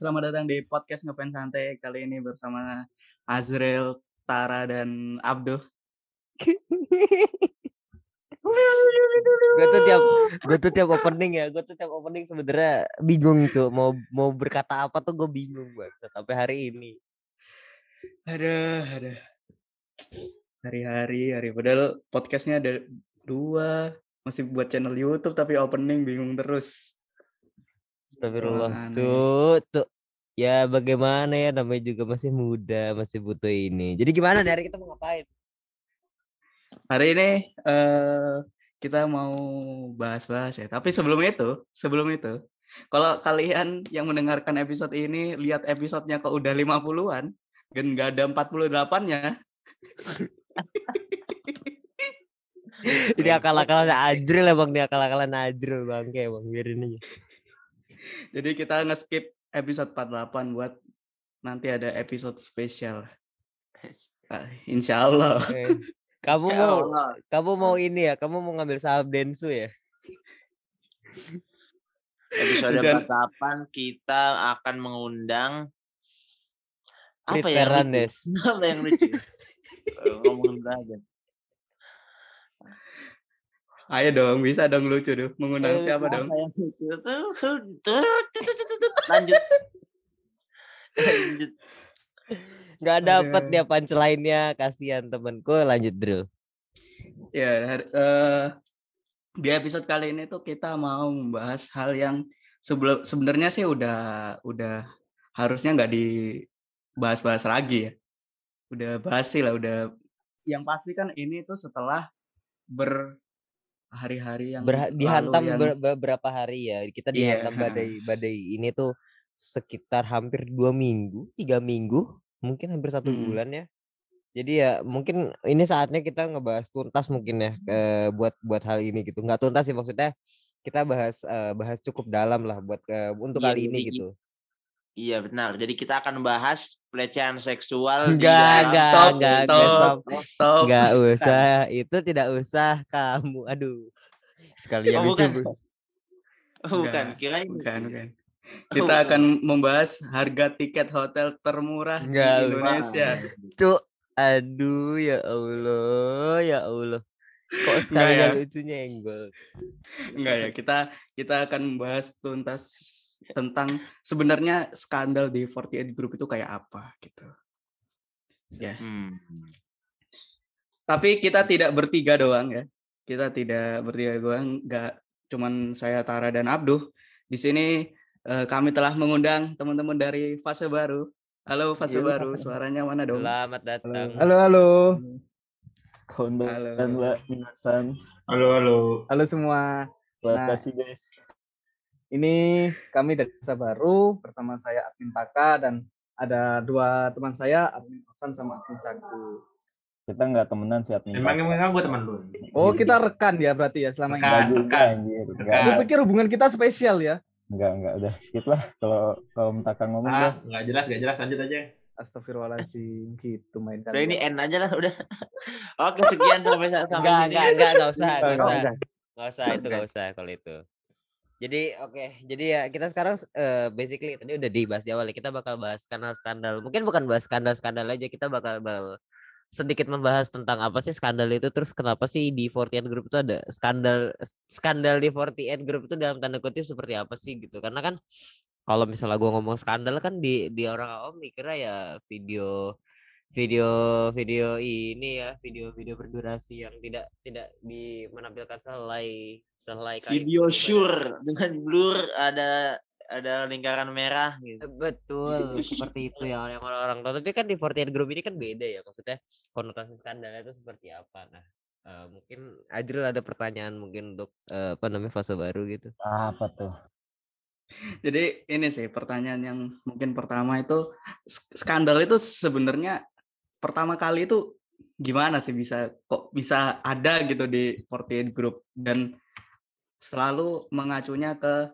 Selamat datang di podcast Ngefans Santai kali ini bersama Azril, Tara, dan Abduh. gue tuh tiap gue tuh tiap opening ya gue tuh tiap opening sebenarnya bingung tuh mau mau berkata apa tuh gue bingung banget sampai hari ini Ada, ada. Hari-hari, hari. Padahal podcastnya ada dua. Masih buat channel YouTube tapi opening bingung terus. Astagfirullah tuh tuh ya bagaimana ya namanya juga masih muda masih butuh ini. Jadi gimana hari kita mau ngapain? Hari ini eh kita mau bahas-bahas ya. Tapi sebelum itu, sebelum itu, kalau kalian yang mendengarkan episode ini lihat episodenya kok udah 50-an, dan nggak ada 48-nya, ini akal-akalan Ajril emang nih akal-akalan Ajril bangke emang biarin aja jadi kita nge-skip episode 48 buat nanti ada episode spesial. Ah, Insya Allah. Kamu Ya mau Allah. kamu mau ini ya kamu mau ngambil saham Densu ya Episode Dan- 48 kita akan mengundang apa ya? Apa yang lucu? Ngomongin aja. Ayo dong, bisa dong lucu dong. Mengundang Eh, siapa apa dong? Lanjut. Lanjut. nggak dapet Aduh. dia punchline-nya kasihan temanku lanjut Drew Ya, eh, di episode kali ini tuh kita mau membahas hal yang sebelum sebenarnya sih udah udah harusnya nggak dibahas-bahas lagi ya. Udah basi lah, udah yang pasti kan ini tuh setelah berhari-hari yang lalu dihantam yang ber- beberapa hari ya kita Iya, dihantam ha. badai badai ini tuh sekitar hampir dua minggu tiga minggu mungkin hampir satu Mm-mm. bulan ya jadi ya mungkin ini saatnya kita ngebahas tuntas mungkin ya eh, buat buat hal ini gitu nggak tuntas sih maksudnya kita bahas eh, bahas cukup dalam lah buat ke- untuk Iya, kali ini gitu Iya benar. Jadi kita akan bahas pelecehan seksual di Enggak, enggak, stop, enggak, stop, enggak, stop. nggak usah itu tidak usah kamu aduh sekalian Oh, bukan. Bu. Oh, bukan, Enggak, kirain Bukan, bukan. Oh, Kita bukan. akan membahas harga tiket hotel termurah Enggak, di. Indonesia. Cuk, aduh ya Allah, ya Allah. Kok sekali ya. lucunya enggol. Enggak ya, kita kita akan membahas tuntas tentang sebenarnya skandal di 48 Group itu kayak apa gitu. Ya. Hmm. Tapi kita tidak bertiga doang ya. Kita tidak bertiga doang, enggak cuman saya Tara dan Abduh. Di sini eh, kami telah mengundang teman-teman dari fase baru. Halo fase Iya. baru, suaranya mana dong? Selamat datang. Halo, halo. Halo. Mbak Minasan. Halo, halo. Halo semua. Nah. Nah. kasih guys. Ini kami dari Desa Baru bersama saya Admin Taka dan ada dua teman saya, Admin Osan sama Admin Saku. Kita nggak temenan sih admin. Emang emang gue teman lu. Oh, kita rekan ya berarti ya selama ini. Enggak Rekan. juga rekan. anjir. Enggak, Rekan. Aku pikir hubungan kita spesial ya. enggak, enggak. Udah skip lah. Kalau kalau Mtaka ngomong Ah, dah. nggak jelas, nggak jelas. Lanjut aja. Astagfirullahaladzim gitu main Udah ini end aja lah udah. Oke sekian sampai sampai Enggak, sini. enggak, enggak, enggak usah, enggak Enggak, usah. enggak. Enggak usah, itu enggak usah kalau itu. Jadi oke, jadi ya kita sekarang eh, basically tadi udah dibahas di awal ya. Kita bakal bahas skandal-skandal. Mungkin bukan bahas skandal-skandal aja, kita bakal, bakal sedikit membahas tentang apa sih skandal itu terus kenapa sih di 48 Group itu ada skandal skandal di 48 Group itu dalam tanda kutip seperti apa sih gitu. Karena kan kalau misalnya gua ngomong skandal kan di di orang awam mikirnya ya video video video ini ya video-video berdurasi yang tidak tidak di menampilkan selai selai kayak Video gitu, sure dengan blur ada ada lingkaran merah gitu. Betul, seperti itu ya yang orang-orang tahu. Tapi kan di 48 Group ini kan beda ya, maksudnya konotasi skandalnya itu seperti apa. Nah, eh, mungkin Ajrul ada pertanyaan mungkin untuk eh, apa namanya fase baru gitu. Apa tuh? Jadi ini sih pertanyaan yang mungkin pertama itu sk- skandal itu sebenarnya pertama kali itu gimana sih bisa kok bisa ada gitu di 48 Group dan selalu mengacunya ke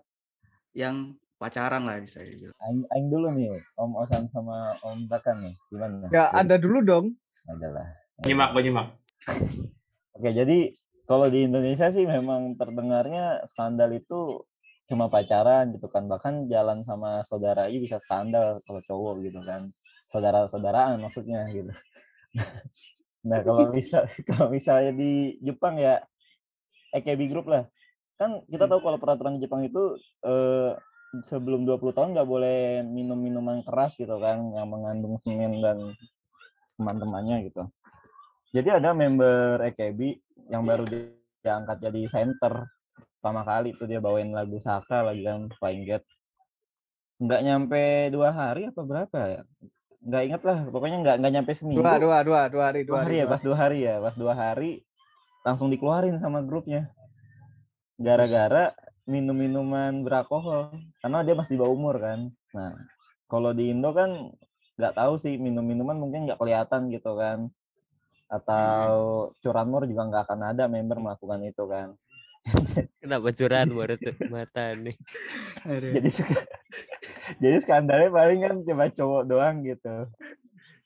yang pacaran lah bisa gitu. Aing, aing dulu nih, Om Osan sama Om Mtaka nih. Gimana? Ya, Jadi, ada dulu dong. Adalah. Nyimak, gue nyimak. Oke, jadi kalau di Indonesia sih memang terdengarnya skandal itu cuma pacaran gitu kan bahkan jalan sama saudara aja bisa skandal kalau cowok gitu kan saudara-saudaraan maksudnya gitu. Nah kalau bisa kalau misalnya di Jepang ya AKB group lah. Kan kita tahu kalau peraturan di Jepang itu eh, sebelum 20 tahun nggak boleh minum minuman keras gitu kan yang mengandung semen dan teman-temannya gitu. Jadi ada member AKB yang baru di- diangkat jadi center pertama kali itu dia bawain lagu Saka lagi kan Flying Get nggak nyampe dua hari apa berapa ya nggak inget lah pokoknya nggak nggak nyampe seminggu. Dua, dua, dua, dua hari, dua hari ya pas dua hari ya pas dua hari langsung dikeluarin sama grupnya. Gara-gara minum minuman beralkohol karena dia masih di bawah umur kan. Nah kalau di Indo kan nggak tahu sih minum minuman mungkin nggak kelihatan gitu kan. Atau curanmor juga nggak akan ada member melakukan itu kan Kenapa curahan baru tuh mata nih. Aduh. jadi suka- jadi skandalnya paling kan cuma cowok doang gitu.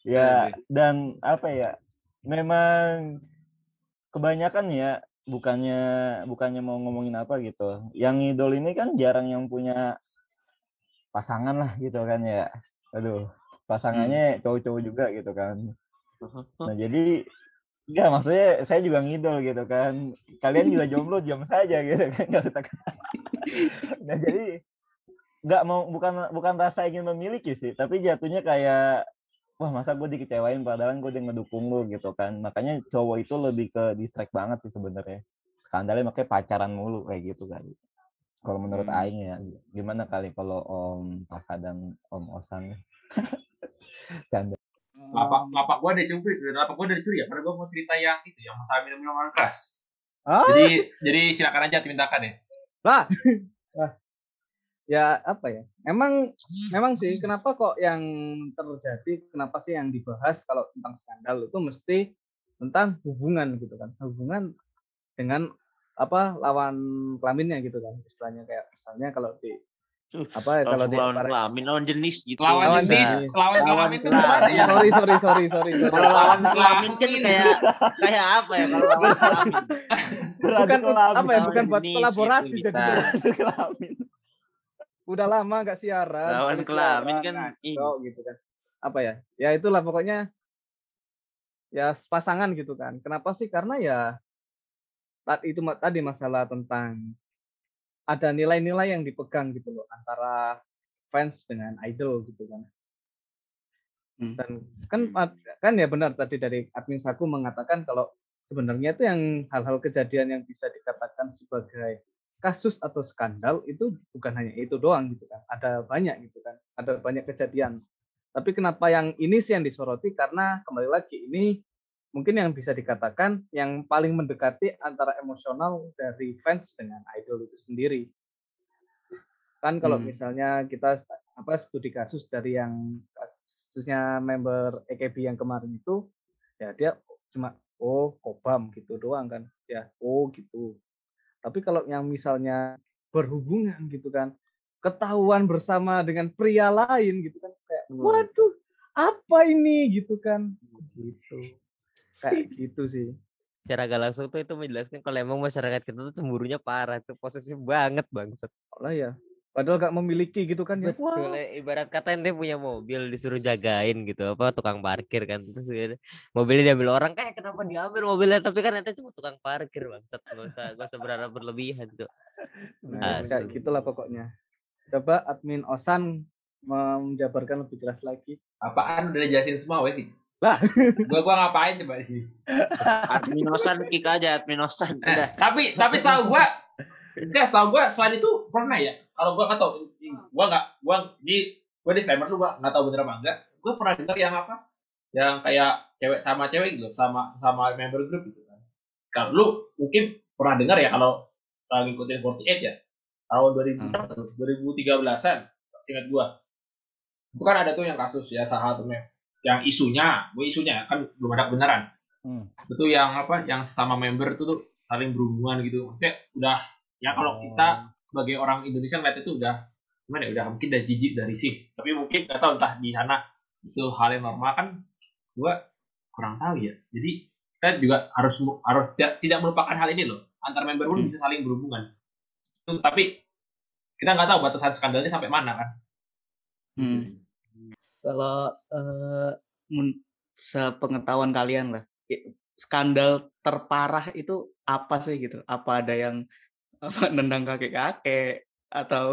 Ya dan apa ya memang kebanyakan ya bukannya bukannya mau ngomongin apa gitu. Yang idol ini kan jarang yang punya pasangan lah gitu kan ya. Aduh pasangannya cowok-cowok juga gitu kan. Nah jadi Enggak, maksudnya saya juga ngidol gitu kan. Kalian juga jomblo, diam saja gitu kan. Nggak usah Nah, jadi nggak mau bukan bukan rasa ingin memiliki sih, tapi jatuhnya kayak wah masa gue dikecewain padahal gue udah ngedukung lu gitu kan. Makanya cowok itu lebih ke distract banget sih sebenarnya. Skandalnya makanya pacaran mulu kayak gitu kan. Kalau menurut Hmm. Aing ya, gimana kali kalau Om Taka dan Om Osan? Canda. Lapak, lapak gua ada curi, lapak gua ada curi ya. Karena gua mau cerita yang itu, yang masalah minum minuman keras. Ah? Jadi, jadi silakan aja dimintakan ya. Lah. Ya apa ya? Memang memang sih kenapa kok yang terjadi kenapa sih yang dibahas kalau tentang skandal itu mesti tentang hubungan gitu kan. Hubungan dengan apa lawan kelaminnya gitu kan. Istilahnya kayak misalnya kalau di apa ya, kalau Lawan di lawan kelamin, lawan jenis gitu. Lawan Lawan jenis, lawan Lawan kelamin itu kelamin. gimana ya? sorry sorry sorry sorry. Kalau lawan kelamin kan kayak kayak apa ya kalau lawan kelamin? Bukan kelamin. apa ya bukan buat jenis kolaborasi jadi kelamin. udah lama nggak siaran Lawan kelamin kan, gitu kan apa ya ya itulah pokoknya ya pasangan gitu kan kenapa sih karena ya ta- itu tadi masalah tentang ada nilai-nilai yang dipegang gitu loh antara fans dengan idol gitu kan. Hmm. dan kan kan ya benar tadi dari admin saku mengatakan kalau sebenarnya itu yang hal-hal kejadian yang bisa dikatakan sebagai kasus atau skandal itu bukan hanya itu doang gitu kan ada banyak gitu kan ada banyak kejadian. Tapi kenapa yang ini sih yang disoroti? Karena kembali lagi ini mungkin yang bisa dikatakan yang paling mendekati antara emosional dari fans dengan idol itu sendiri. Kan kalau Hmm. misalnya kita apa studi kasus dari yang kasusnya member AKB yang kemarin itu ya dia cuma oh kobam gitu doang kan. Ya oh gitu. Tapi kalau yang misalnya berhubungan gitu kan ketahuan bersama dengan pria lain gitu kan kayak waduh apa ini? gitu kan. Gitu kayak gitu sih. Secara gak langsung tuh itu menjelaskan kalau emang masyarakat kita tuh cemburunya parah tuh posesif banget bangsat. lah ya padahal gak memiliki gitu kan ya. Betul, ya, ibarat kata ente punya mobil disuruh jagain gitu apa tukang parkir kan terus ya, mobilnya diambil orang kayak kenapa diambil mobilnya? Tapi kan ente cuma tukang parkir bangsat. Gak usah gak usah berharap berlebihan tuh. Nah, kayak Asli. gitulah pokoknya. Coba admin osan menjabarkan lebih jelas lagi. Apaan? Udah dijelasin semua wes sih. Lah. gua gua ngapain coba di sini? Adminosan kick aja adminosan. Eh, tapi tapi setahu gua enggak setahu gua selain itu pernah ya. Kalau gua nggak tahu, gua nggak gua di gua disclaimer dulu gua nggak tahu bener apa enggak. Gua pernah dengar yang apa? Yang kayak cewek sama cewek gitu, sama sama member grup gitu kan. Kalau lu mungkin pernah dengar ya kalau lagi ngikutin 48 ya. Tahun 2000 Hmm. 2013-an, singkat gua. Itu kan ada tuh yang kasus ya salah satu mem- yang isunya, gue isunya kan belum ada kebenaran Hmm. itu yang apa yang sama member itu tuh saling berhubungan gitu maksudnya udah ya kalau kita sebagai orang Indonesia ngeliat itu udah gimana ya udah mungkin udah jijik dari sih tapi mungkin nggak tahu entah di sana itu hal yang normal kan gua kurang tahu ya jadi kita juga harus harus tidak, tidak melupakan hal ini loh antar member pun Hmm. bisa saling berhubungan tapi kita nggak tahu batasan skandalnya sampai mana kan. Hmm. Kalau eh, mun- sepengetahuan kalian lah, skandal terparah itu apa sih gitu? Apa ada yang apa nendang kakek-kakek atau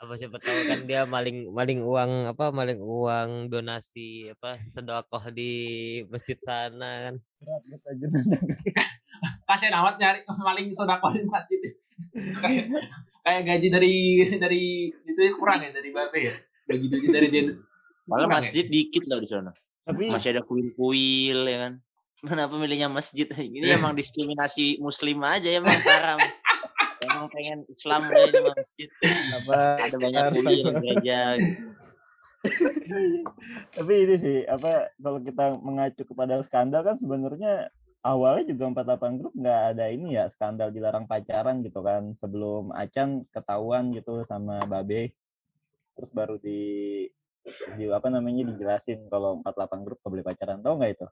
apa siapa tahu kan dia maling maling uang apa maling uang donasi apa sedekah di masjid sana kan Berat gitu aja. Kasian amat nyari maling sodako di masjid. kayak kayak gaji dari dari itu kurang ya dari babe ya. Gaji gaji dari Dennis. Malah ya? masjid dikit loh di sana. Tapi Masih ada kuil-kuil ya kan. Kenapa milihnya masjid? Ini emang diskriminasi muslim aja emang parah. emang pengen Islam aja di masjid. Apa Ada banyak kuil gereja. gitu. tapi ini sih apa kalau kita mengacu kepada skandal kan sebenarnya awalnya juga 48 grup nggak ada ini ya skandal dilarang pacaran gitu kan sebelum Acan ketahuan gitu sama Babe terus baru di, di apa namanya dijelasin kalau 48 grup nggak boleh pacaran tau nggak itu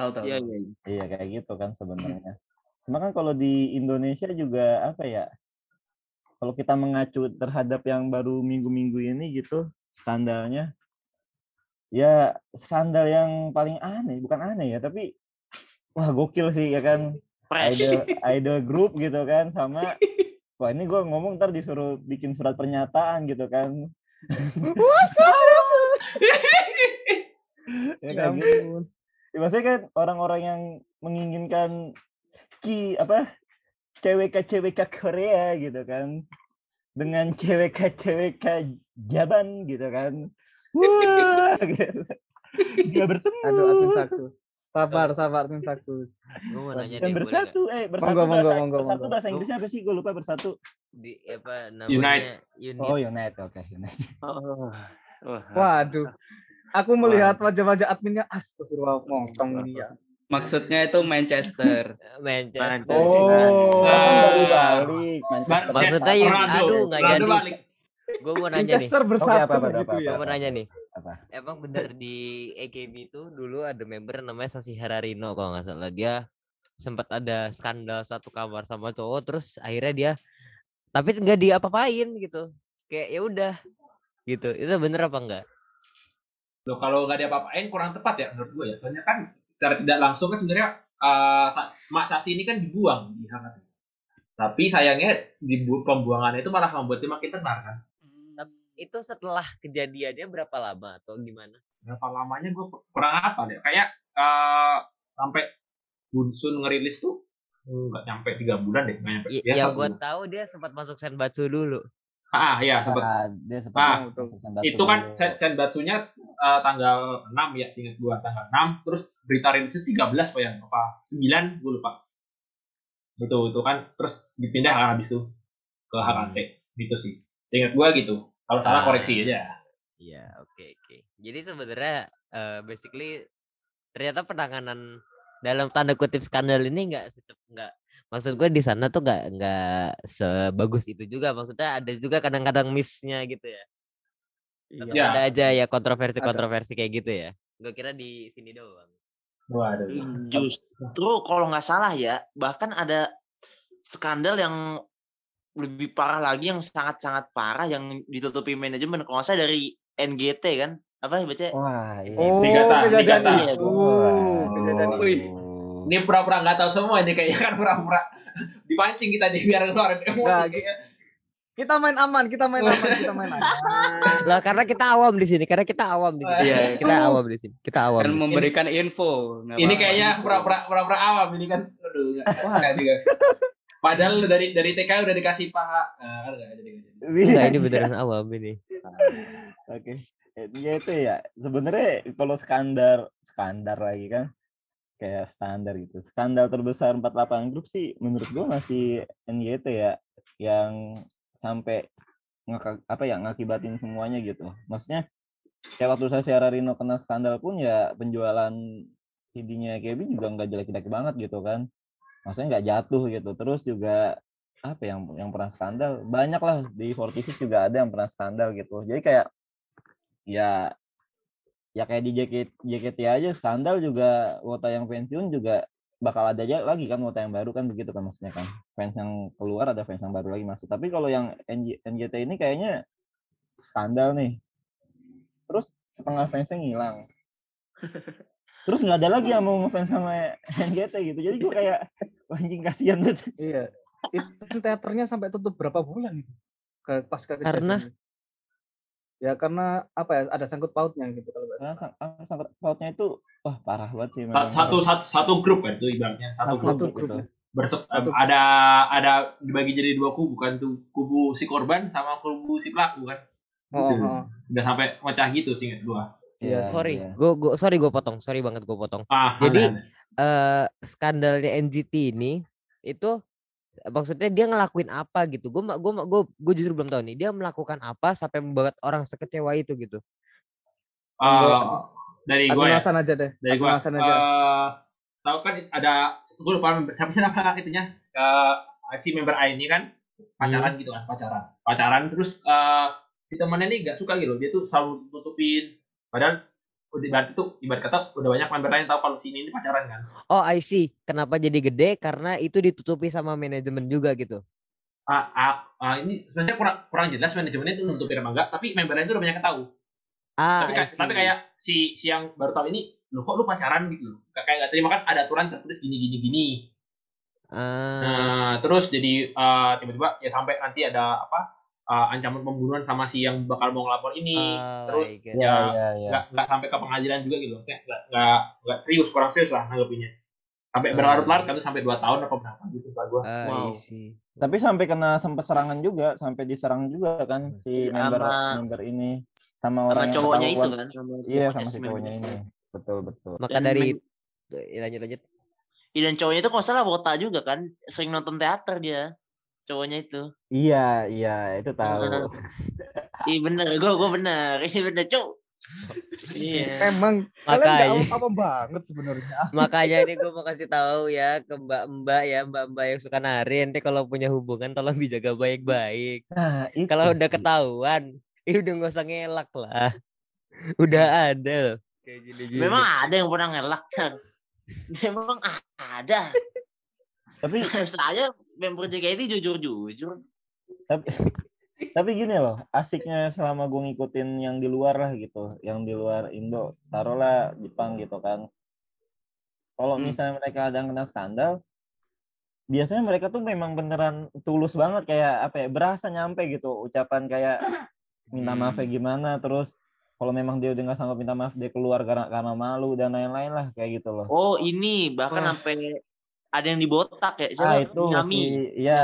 tahu tahu? Iya, iya. iya. Iya kayak gitu kan sebenarnya. Cuma kan kalau di Indonesia juga apa ya? Kalau kita mengacu terhadap yang baru minggu-minggu ini gitu skandalnya, ya skandal yang paling aneh, bukan aneh ya, tapi wah gokil sih ya kan Fresh. idol idol group gitu kan sama wah ini gue ngomong ntar disuruh bikin surat pernyataan gitu kan. ya Ya gitu. Ya, maksudnya kan orang-orang yang menginginkan ki apa CWK CWK Korea gitu kan dengan CWK CWK Jaban gitu kan wah gitu. dia bertemu Aduh, satu. Sabar, sabar, admin satu. gue mau nanya dan bersatu eh bersatu Monggo, monggo, bahasa, monggo, bersatu monggo. bahasa Inggrisnya apa sih gue lupa bersatu di apa namanya Unite. unit oh United oke United Oh. Wah. Waduh. Aku melihat wajah-wajah adminnya astagfirullah motong dia. Maksudnya itu Manchester. Manchester oh Ah. kan baru balik Bar- Manchester. Maksudnya aduh, nggak jadi. Gue mau nanya nih bersatu apa, apa, gitu apa, ya. gue mau nanya nih apa emang bener di AKB itu dulu ada member namanya Sasi Hararino kalau nggak salah dia sempat ada skandal satu kamar sama cowok terus akhirnya dia tapi nggak diapa-apain gitu kayak ya udah gitu itu bener apa enggak Loh, kalau nggak diapa-apain kurang tepat ya menurut gue ya. Soalnya kan secara tidak langsung kan sebenarnya eh, Sa- Mak Sasi ini kan dibuang di hangat. Tapi sayangnya di bu- pembuangannya itu malah membuat dia makin tenar kan. Itu setelah kejadiannya berapa lama atau gimana Berapa lamanya gue kurang apa deh. Kayak eh, sampai Bunsun ngerilis tuh nggak nyampe tiga bulan deh, nggak nyampe. Y- Ya, satu. gue tahu dia sempat masuk Senbatsu dulu Ah, iya sempat. Ah, dia sempat Ah, masuk Senbatsu itu kan dulu. sen senbatsunya eh, tanggal 6 ya singkat gua tanggal 6 terus berita rilisnya 13 apa ya apa 9 gue lupa betul itu kan terus dipindah kan habis itu ke HKT gitu sih seingat gua gitu kalau salah Ah. koreksi aja Iya, oke oke. Jadi sebenarnya eh, basically ternyata penanganan dalam tanda kutip skandal ini nggak secep nggak maksud gue di sana tuh nggak nggak sebagus itu juga maksudnya ada juga kadang-kadang missnya gitu ya. Tetap Iya. ada aja ya kontroversi-kontroversi kayak gitu ya. Gue kira di sini doang. waduh Justru kalau nggak salah ya, bahkan ada skandal yang lebih parah lagi yang sangat-sangat parah yang ditutupi manajemen kalau nggak salah dari NGT kan apa baca Wah, iya. Oh, itu. Wih. ini pura-pura nggak tahu semua ini kayaknya kan pura-pura dipancing kita nih biar keluarin emosi Nggak, kayaknya Kita main aman, kita main aman, kita main aman. Lah karena kita awam di sini, karena kita awam di sini. Iya. Kita awam di sini. Kita awam. Dan memberikan info. ini kayaknya pura-pura pura-pura awam ini kan aduh nggak nggak juga padahal dari dari TK udah dikasih paha nah, kan Enggak, ini beneran awam ini. Oke. Ya itu ya. Sebenarnya kalau skandal skandal lagi kan kayak standar gitu. Skandal terbesar 48 grup sih menurut gua masih NYT ya yang sampai apa ya ngakibatin semuanya gitu. Maksudnya kayak waktu saya Siara Rino kena skandal pun ya penjualan CD-nya Kevin juga nggak jelek-jelek banget gitu kan. Maksudnya nggak jatuh gitu. Terus juga apa yang yang pernah skandal banyak lah di 46 juga ada yang pernah skandal gitu. Jadi kayak ya ya kayak di JKT, JKT aja skandal juga Wota yang pensiun juga bakal ada aja lagi kan wota yang baru kan begitu kan maksudnya kan fans yang keluar ada fans yang baru lagi masuk tapi kalau yang NG NGT ini kayaknya skandal nih terus setengah fansnya ngilang terus nggak ada lagi yang mau ngefans sama NGT gitu jadi gue kayak "Wah, anjing kasihan tuh Iya. Itu teaternya sampai tutup berapa bulan itu? Ke pasca Karena? Ya karena apa ya ada sangkut pautnya gitu kalau Nah, salah. sang- sangkut pautnya itu wah parah banget sih Sa- memang. Satu satu satu grup kan itu ibaratnya satu Satu grup Satu grup grup. gitu. bersep Satu- ada ada dibagi jadi dua kubu kan tuh kubu si korban sama kubu si pelaku kan Oh, Gitu. oh. udah sampai pecah gitu sih gua Iya, sorry, iya. gue gua, sorry gue potong, sorry banget gue potong. ah Jadi, eh skandalnya NGT ini itu maksudnya dia ngelakuin apa gitu. Gue gue gue gue justru belum tahu nih dia melakukan apa sampai membuat orang sekecewa itu gitu. ah, dari gua ya alasan aja deh. dari gua alasan aja. eh, tahu kan ada gue lupa member- siapa sih nama itunya Eh, si member A ini kan pacaran gitu kan pacaran pacaran terus eh, si temannya ini gak suka gitu dia tuh selalu tutupin padahal ibarat itu ibarat kata udah banyak member lain tahu kalau si ini, ini pacaran kan? Oh I see. Kenapa jadi gede? Karena itu ditutupi sama manajemen juga gitu. ah, ah, ah, ini sebenarnya kurang kurang jelas manajemennya itu nutupin apa enggak tapi member lain itu udah banyak yang tahu. Ah, tapi, tapi kayak si si yang baru tahu ini lu kok lu pacaran? gitu kayak gak terima kan ada aturan tertulis gini gini gini. Ah, Nah, terus jadi eh, tiba-tiba ya sampai nanti ada apa eh, ancaman pembunuhan sama si yang bakal mau ngelapor ini. oh terus God. Iya, ya iya, iya. nggak nggak sampai ke pengadilan juga gitu, maksudnya nggak nggak serius, kurang serius lah nanggepinnya. Sampai Ah. berlarut-larut kan tuh sampai 2 tahun apa berapa gitu setelah gua. Ah, Wow. I see. Tapi sampai kena sempat serangan juga, sampai diserang juga kan si Sama- member member ini sama Sama orang yang cowoknya itu kan. sama Iya, cowoknya sama si cowoknya ini. ini. Betul, betul. Maka Dan dari men- Ya, lanjut lanjut. Iya, dan cowoknya itu kalau nggak salah wota juga kan. Sering nonton teater dia. Cowoknya itu. Iya, iya, itu tahu. Iya bener, gue gue bener. Ini bener, cuk. Iya. Emang Makanya. apa banget sebenarnya. Makanya ini gue mau kasih tahu ya ke mbak-mbak ya mbak-mbak yang suka nari nanti kalau punya hubungan tolong dijaga baik-baik. Nah, itu. Kalau udah ketahuan, ya udah nggak usah ngelak lah. Udah ada loh. Kayak gini-gini. Memang ada yang pernah ngelak kan. Memang ada. tapi Saya member JKT jujur-jujur. tapi tapi gini loh, asiknya selama gue ngikutin yang di luar lah gitu, yang di luar Indo, taruhlah Jepang gitu kan. Kalau Hmm. misalnya mereka ada yang kena skandal, biasanya mereka tuh memang beneran tulus banget kayak apa ya, berasa nyampe gitu ucapan kayak minta maaf Hmm. ya gimana, terus kalau memang dia udah nggak sanggup minta maaf dia keluar karena karena malu dan lain-lain lah kayak gitu loh. Oh ini bahkan Wah. sampai ada yang dibotak ya. ah Siapa? itu Minami. si ya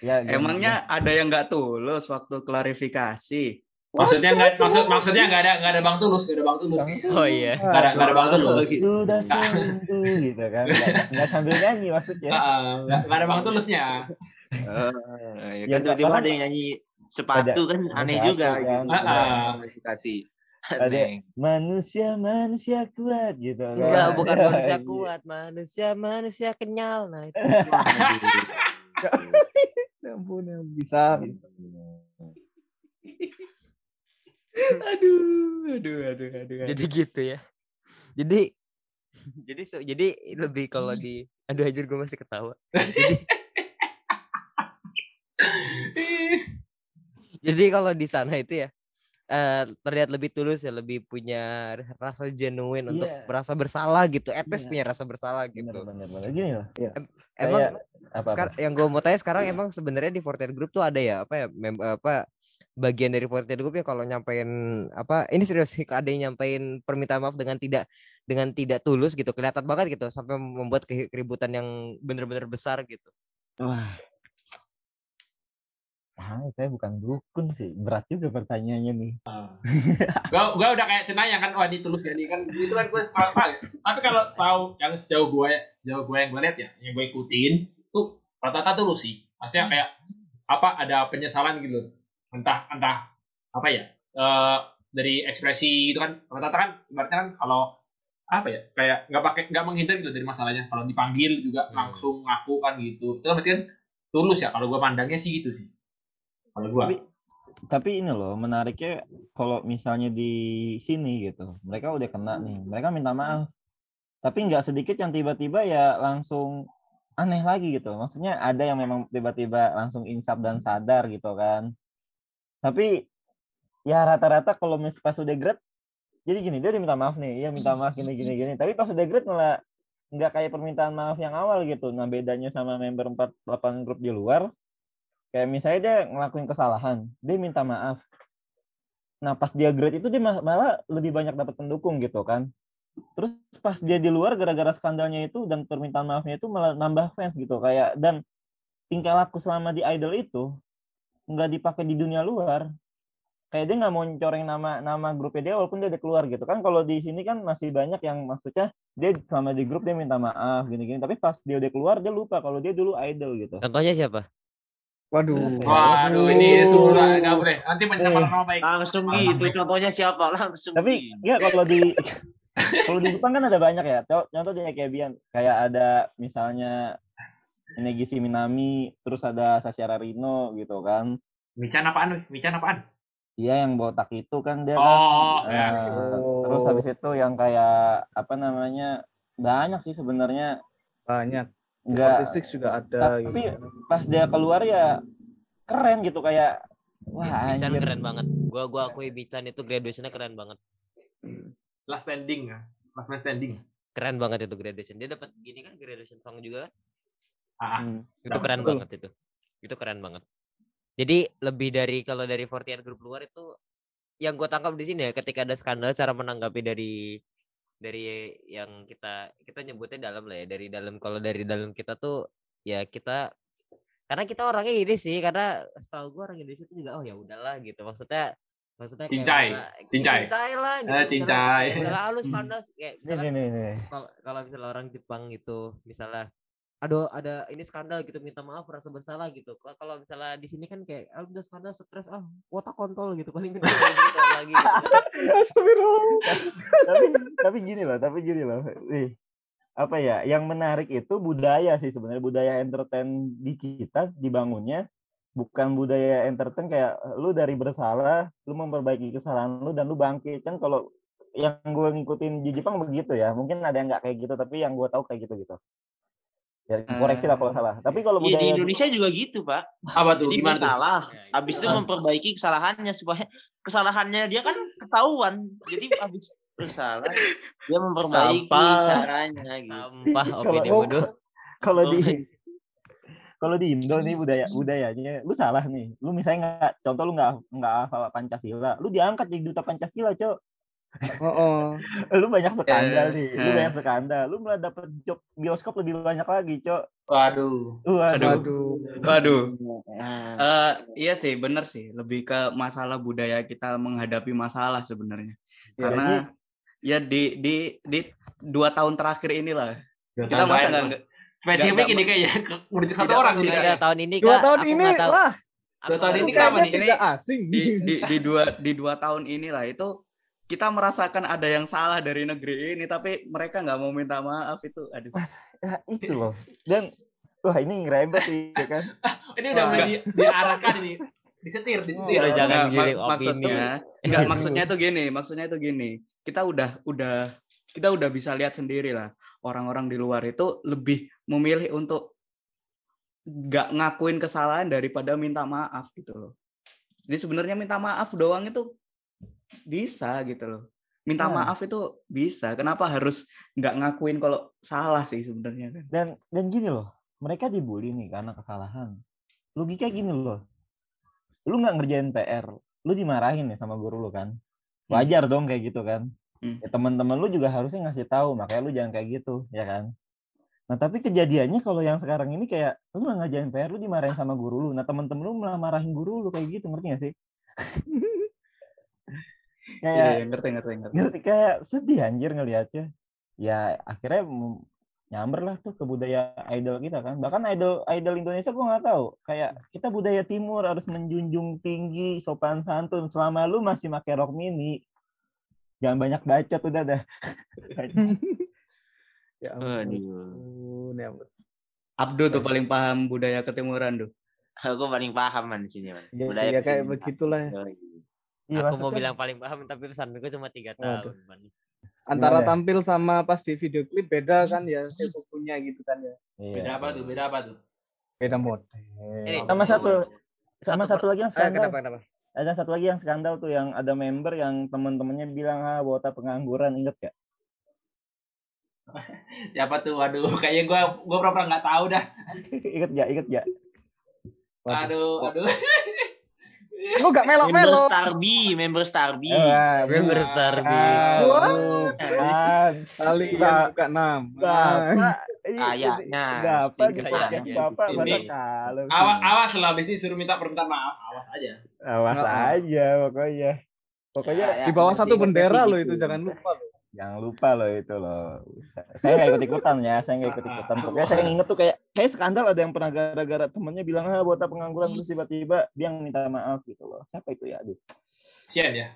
ya gimana? Emangnya ada yang nggak tulus waktu klarifikasi? Maksudnya nggak maksud maksudnya nggak ada nggak ada Bang Tulus, nggak ada Bang Tulus. Oh iya. Nggak ada nggak ada Bang Tulus. sudah sembuh gitu kan nggak, sambil nyanyi maksudnya Ah, Nggak nggak ada Bang Tulusnya. Eh, ya Ya, kan tiba-tiba ada yang nyanyi sepatu kan aneh juga kan. gitu. Ah, ah. Klarifikasi. Ada manusia manusia kuat gitu kan Enggak, bukan Ya, manusia iya. kuat, manusia manusia kenyal. Nah, itu. Ya ampun yang bisa. Aduh, aduh, aduh, aduh. Jadi gitu ya. Jadi jadi so, jadi lebih kalau di aduh anjir gue masih ketawa. Jadi jadi kalau di sana itu ya eh, terlihat lebih tulus ya, lebih punya rasa genuine untuk Iya. merasa bersalah gitu. At least Iya. punya rasa bersalah gitu. bener bener gini loh ya Emang kayak apa, apa yang gue mau tanya sekarang emang sebenarnya di Fortnite Group tuh ada ya apa ya mem- apa bagian dari Fortnite Group ya kalau nyampein apa ini serius sih ada yang nyampein permintaan maaf dengan tidak dengan tidak tulus gitu kelihatan banget gitu sampai membuat ke- keributan yang bener-bener besar gitu. wah ah, saya bukan dukun sih berat juga pertanyaannya nih Gua, gua udah kayak cenayang kan, wah ini tulus ya, ini kan itu kan gue sepakat banget. Tapi kalau setahu yang sejauh gue sejauh gue yang gue lihat ya, yang gue ikutin tuh rata-rata tulus sih. Maksudnya kayak apa ada penyesalan gitu, entah entah apa ya eh, dari ekspresi itu kan rata-rata kan ibaratnya kan kalau apa ya kayak nggak pakai nggak menghindar gitu dari masalahnya. Kalau dipanggil juga Hmm. langsung ngaku kan gitu. Itu kan berarti kan tulus ya. Kalau gue pandangnya sih gitu sih. Kalau gue. Tapi- tapi ini loh menariknya kalau misalnya di sini gitu mereka udah kena nih mereka minta maaf. Tapi nggak sedikit yang tiba-tiba ya langsung aneh lagi gitu. Maksudnya ada yang memang tiba-tiba langsung insaf dan sadar gitu kan. Tapi ya rata-rata kalau mis pas udah grade jadi gini dia diminta maaf nih ya minta maaf gini gini gini. Tapi pas udah grade malah nggak kayak permintaan maaf yang awal gitu. Nah bedanya sama member 48 grup di luar kayak misalnya dia ngelakuin kesalahan dia minta maaf. Nah pas dia grade itu dia ma- malah lebih banyak dapat pendukung gitu kan. Terus pas dia di luar gara-gara skandalnya itu dan permintaan maafnya itu malah nambah fans gitu. Kayak dan tingkah laku selama di idol itu nggak dipakai di dunia luar. Kayak dia nggak mau coreng nama nama grupnya dia walaupun dia udah keluar gitu. Kan kalau di sini kan masih banyak yang maksudnya dia selama di grup dia minta maaf gini-gini. Tapi pas dia udah keluar dia lupa kalau dia dulu idol gitu. Contohnya siapa? Waduh. Waduh, ini sudah nggak boleh. Nanti pencemaran nama baik. Langsung gitu. Contohnya siapa? Langsung tapi gitu. ya kalau di kalau di Jepang kan ada banyak ya Contoh- contoh dia kayak Bian kayak ada misalnya Negisi Minami terus ada Sashira Rino gitu kan Mican apaan? weh? Mican apaan? Iya yang botak itu kan dia kan Oh, eh, ya. terus habis itu yang kayak apa namanya banyak sih sebenarnya Banyak. Enggak 46 juga ada. tapi gitu. pas dia keluar ya keren gitu kayak wah Bican anjir keren banget. Gua gua akui Bican itu graduationnya keren banget. Last standing ya. Last man standing. Keren banget itu graduation. Dia dapat gini kan graduation song juga. kan? Ah, Hmm. Itu keren betul. banget itu. Itu keren banget. Jadi lebih dari kalau dari 48 grup luar itu yang gue tangkap di sini ya ketika ada skandal cara menanggapi dari dari yang kita kita nyebutnya dalam lah ya dari dalam kalau dari dalam kita tuh ya kita karena kita orangnya ini sih karena setahu gue orang Indonesia itu juga oh ya udahlah gitu maksudnya maksudnya kayak Cincai, misalnya- cincai. cincai lah gitu Eh, cincai. kayak misalnya lu skandal kayak nih misalnya nih nih, nih. kalau kalau misalnya orang Jepang itu misalnya aduh ada ini skandal gitu minta maaf merasa bersalah gitu. Kalau- misalnya di sini kan kayak ah, udah skandal stres ah otak kontol gitu. Paling gede gitu, lagi gitu. Astagfirullah. tapi tapi gini loh tapi gini loh nih. Apa ya yang menarik itu budaya sih sebenarnya budaya entertain di kita dibangunnya bukan budaya entertain kayak lu dari bersalah lu memperbaiki kesalahan lu dan lu bangkit. Kan kalau yang gue ngikutin di Jepang begitu ya mungkin ada yang nggak kayak gitu tapi yang gue tahu kayak gitu gitu ya koreksi lah kalau salah tapi kalau Iya, di budaya Indonesia juga gitu, Pak. apa tuh? Jadi Gimana tuh? bersalah, Ya, habis itu Ah. memperbaiki kesalahannya supaya kesalahannya dia kan ketahuan. Jadi habis bersalah dia memperbaiki Sampah. caranya gitu. sampah Kalau- opini oh, bodoh kalau di kalau di Indo nih budaya budayanya lu salah nih lu misalnya nggak contoh lu nggak nggak hafal Pancasila lu diangkat jadi duta Pancasila cok Oh, oh. lu banyak skandal Eh, nih lu eh. banyak skandal lu malah dapet job bioskop lebih banyak lagi cok Waduh. waduh Aduh. Waduh. Nah, Eh, iya sih, bener sih. Lebih ke masalah budaya kita menghadapi masalah sebenarnya. Ya, Karena ya di di di dua tahun terakhir inilah kita masa nggak spesifik ini kayaknya udah satu tidak- orang tidak-. Ada tahun ini Dua Kak, tahun ini tahu. lah. Dua tahun ini nih? tidak asing. di di di dua di dua tahun inilah itu kita merasakan ada yang salah dari negeri ini tapi mereka nggak mau minta maaf itu. Aduh. Ya, itu loh. Dan wah ini ngerebet sih ya kan? Ini udah mulai di, diarahkan ini. Disetir, disetir. Udah jangan Nggak, giring mak- maksudnya nggak maksudnya itu gini maksudnya itu gini. Kita udah udah kita udah bisa lihat sendiri lah. Orang-orang di luar itu lebih memilih untuk nggak ngakuin kesalahan daripada minta maaf gitu loh. Jadi sebenarnya minta maaf doang itu bisa gitu loh. Minta Nah. maaf itu bisa. Kenapa harus nggak ngakuin kalau salah sih sebenarnya kan? Dan dan gini loh mereka dibully nih karena kesalahan. Logika gini loh. Lu nggak ngerjain PR lu dimarahin nih sama guru lu kan? Wajar dong kayak gitu kan? Hmm. ya, teman-teman lu juga harusnya ngasih tahu makanya lu jangan kayak gitu ya kan? Nah tapi kejadiannya kalau yang sekarang ini kayak lu nggak ngerjain PR lu dimarahin sama guru lu. Nah teman-teman lu malah marahin guru lu kayak gitu ngerti gak sih? Iya, kayak iya, ngerti ngerti ngerti ngerti kayak sedih anjir ngelihatnya ya akhirnya nyamber lah tuh ke budaya idol kita kan bahkan idol idol Indonesia gua nggak tahu kayak kita budaya timur harus menjunjung tinggi sopan santun selama lu masih pakai rok mini jangan banyak bacot udah dah Ya ampun. Ya ampun. Abdu tuh paling paham budaya ketimuran tuh Aku paling paham man di sini man. Ya, Budaya ya kayak begitulah. Yoi. Iya, Aku mau bilang paling paham tapi pesanku cuma tiga Waduh. tahun. Antara Gimana? tampil sama pas di video klip beda kan ya punya gitu kan ya. Iya. Beda apa tuh? Beda apa tuh? Beda model. Ini Sama satu sama Satu satu lagi yang Eh, skandal. kenapa kenapa? Ada satu lagi yang skandal tuh yang ada member yang teman-temannya bilang ah wota pengangguran inget gak? Siapa tuh? Waduh, kayaknya gua gua pernah nggak tahu dah. inget gak? Inget gak? Aduh, aduh. Lu gak Member melok-melok. Starby, member Starby. Eh, Member. Starby. Bukan. Kalian Ba- buka nama. Kayaknya, Bapak sedikit kayak. Bapak kalau. Awas, awas lah abis ini suruh minta permintaan maaf, awas aja. Awas aja pokoknya. Pokoknya Ya, ya, Di bawah satu bendera lo itu jangan lupa lo. Jangan lupa loh itu loh. Saya nggak ikut ikutan ya, saya nggak ikut ikutan. Pokoknya saya inget tuh kayak kayak skandal ada yang pernah gara-gara temennya bilang ah buat pengangguran terus tiba-tiba dia yang minta maaf gitu loh. Siapa itu ya? Aduh. Sian ya.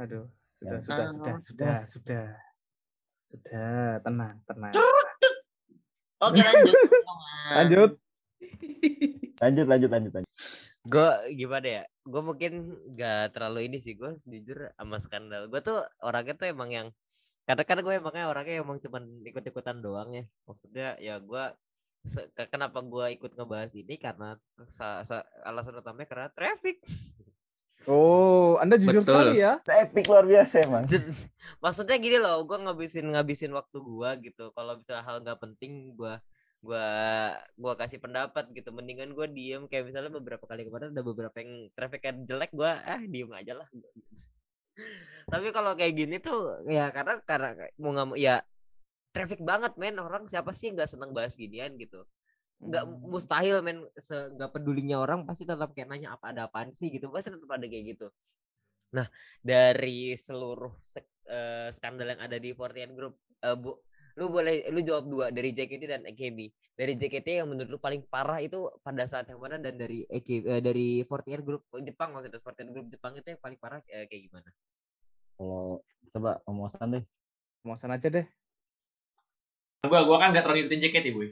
Aduh, Ya. sudah, sudah, Ah, sudah, sudah, sudah. Sudah, tenang, tenang. Oke lanjut. Lanjut. Lanjut lanjut lanjut lanjut. Gue gimana ya? Gue mungkin gak terlalu ini sih. Gue jujur sama skandal. Gue tuh orangnya tuh emang yang kadang-kadang gue emangnya orangnya emang cuman ikut-ikutan doang ya. Maksudnya ya gue kenapa gue ikut ngebahas ini karena sa- sa- alasan utamanya karena traffic. Oh, Anda jujur Betul. sekali ya. Epic luar biasa emang. Maksudnya gini loh, gue ngabisin ngabisin waktu gue gitu. Kalau bisa hal nggak penting, gue gua gua kasih pendapat gitu. Mendingan gue diem kayak misalnya beberapa kali kemarin ada beberapa yang trafficnya jelek, gue ah diem aja lah. Tapi kalau kayak gini tuh ya karena karena mau nggak mau ya traffic banget men. Orang siapa sih nggak seneng bahas ginian gitu? Nggak mustahil men nggak pedulinya orang pasti tetap kayak nanya apa ada apaan sih? gitu. Pasti tetap ada kayak gitu. Nah dari seluruh sek- eh, skandal yang ada di 48 Group eh, bu lu boleh lu jawab dua dari JKT dan AKB dari JKT yang menurut lu paling parah itu pada saat yang mana dan dari AKB eh, dari 48 Group Jepang maksudnya 48 Group Jepang itu yang paling parah eh, kayak gimana Kalau coba omosan deh. Mosan aja deh. Gua gua kan gak terlalu ngikutin JKT, boy.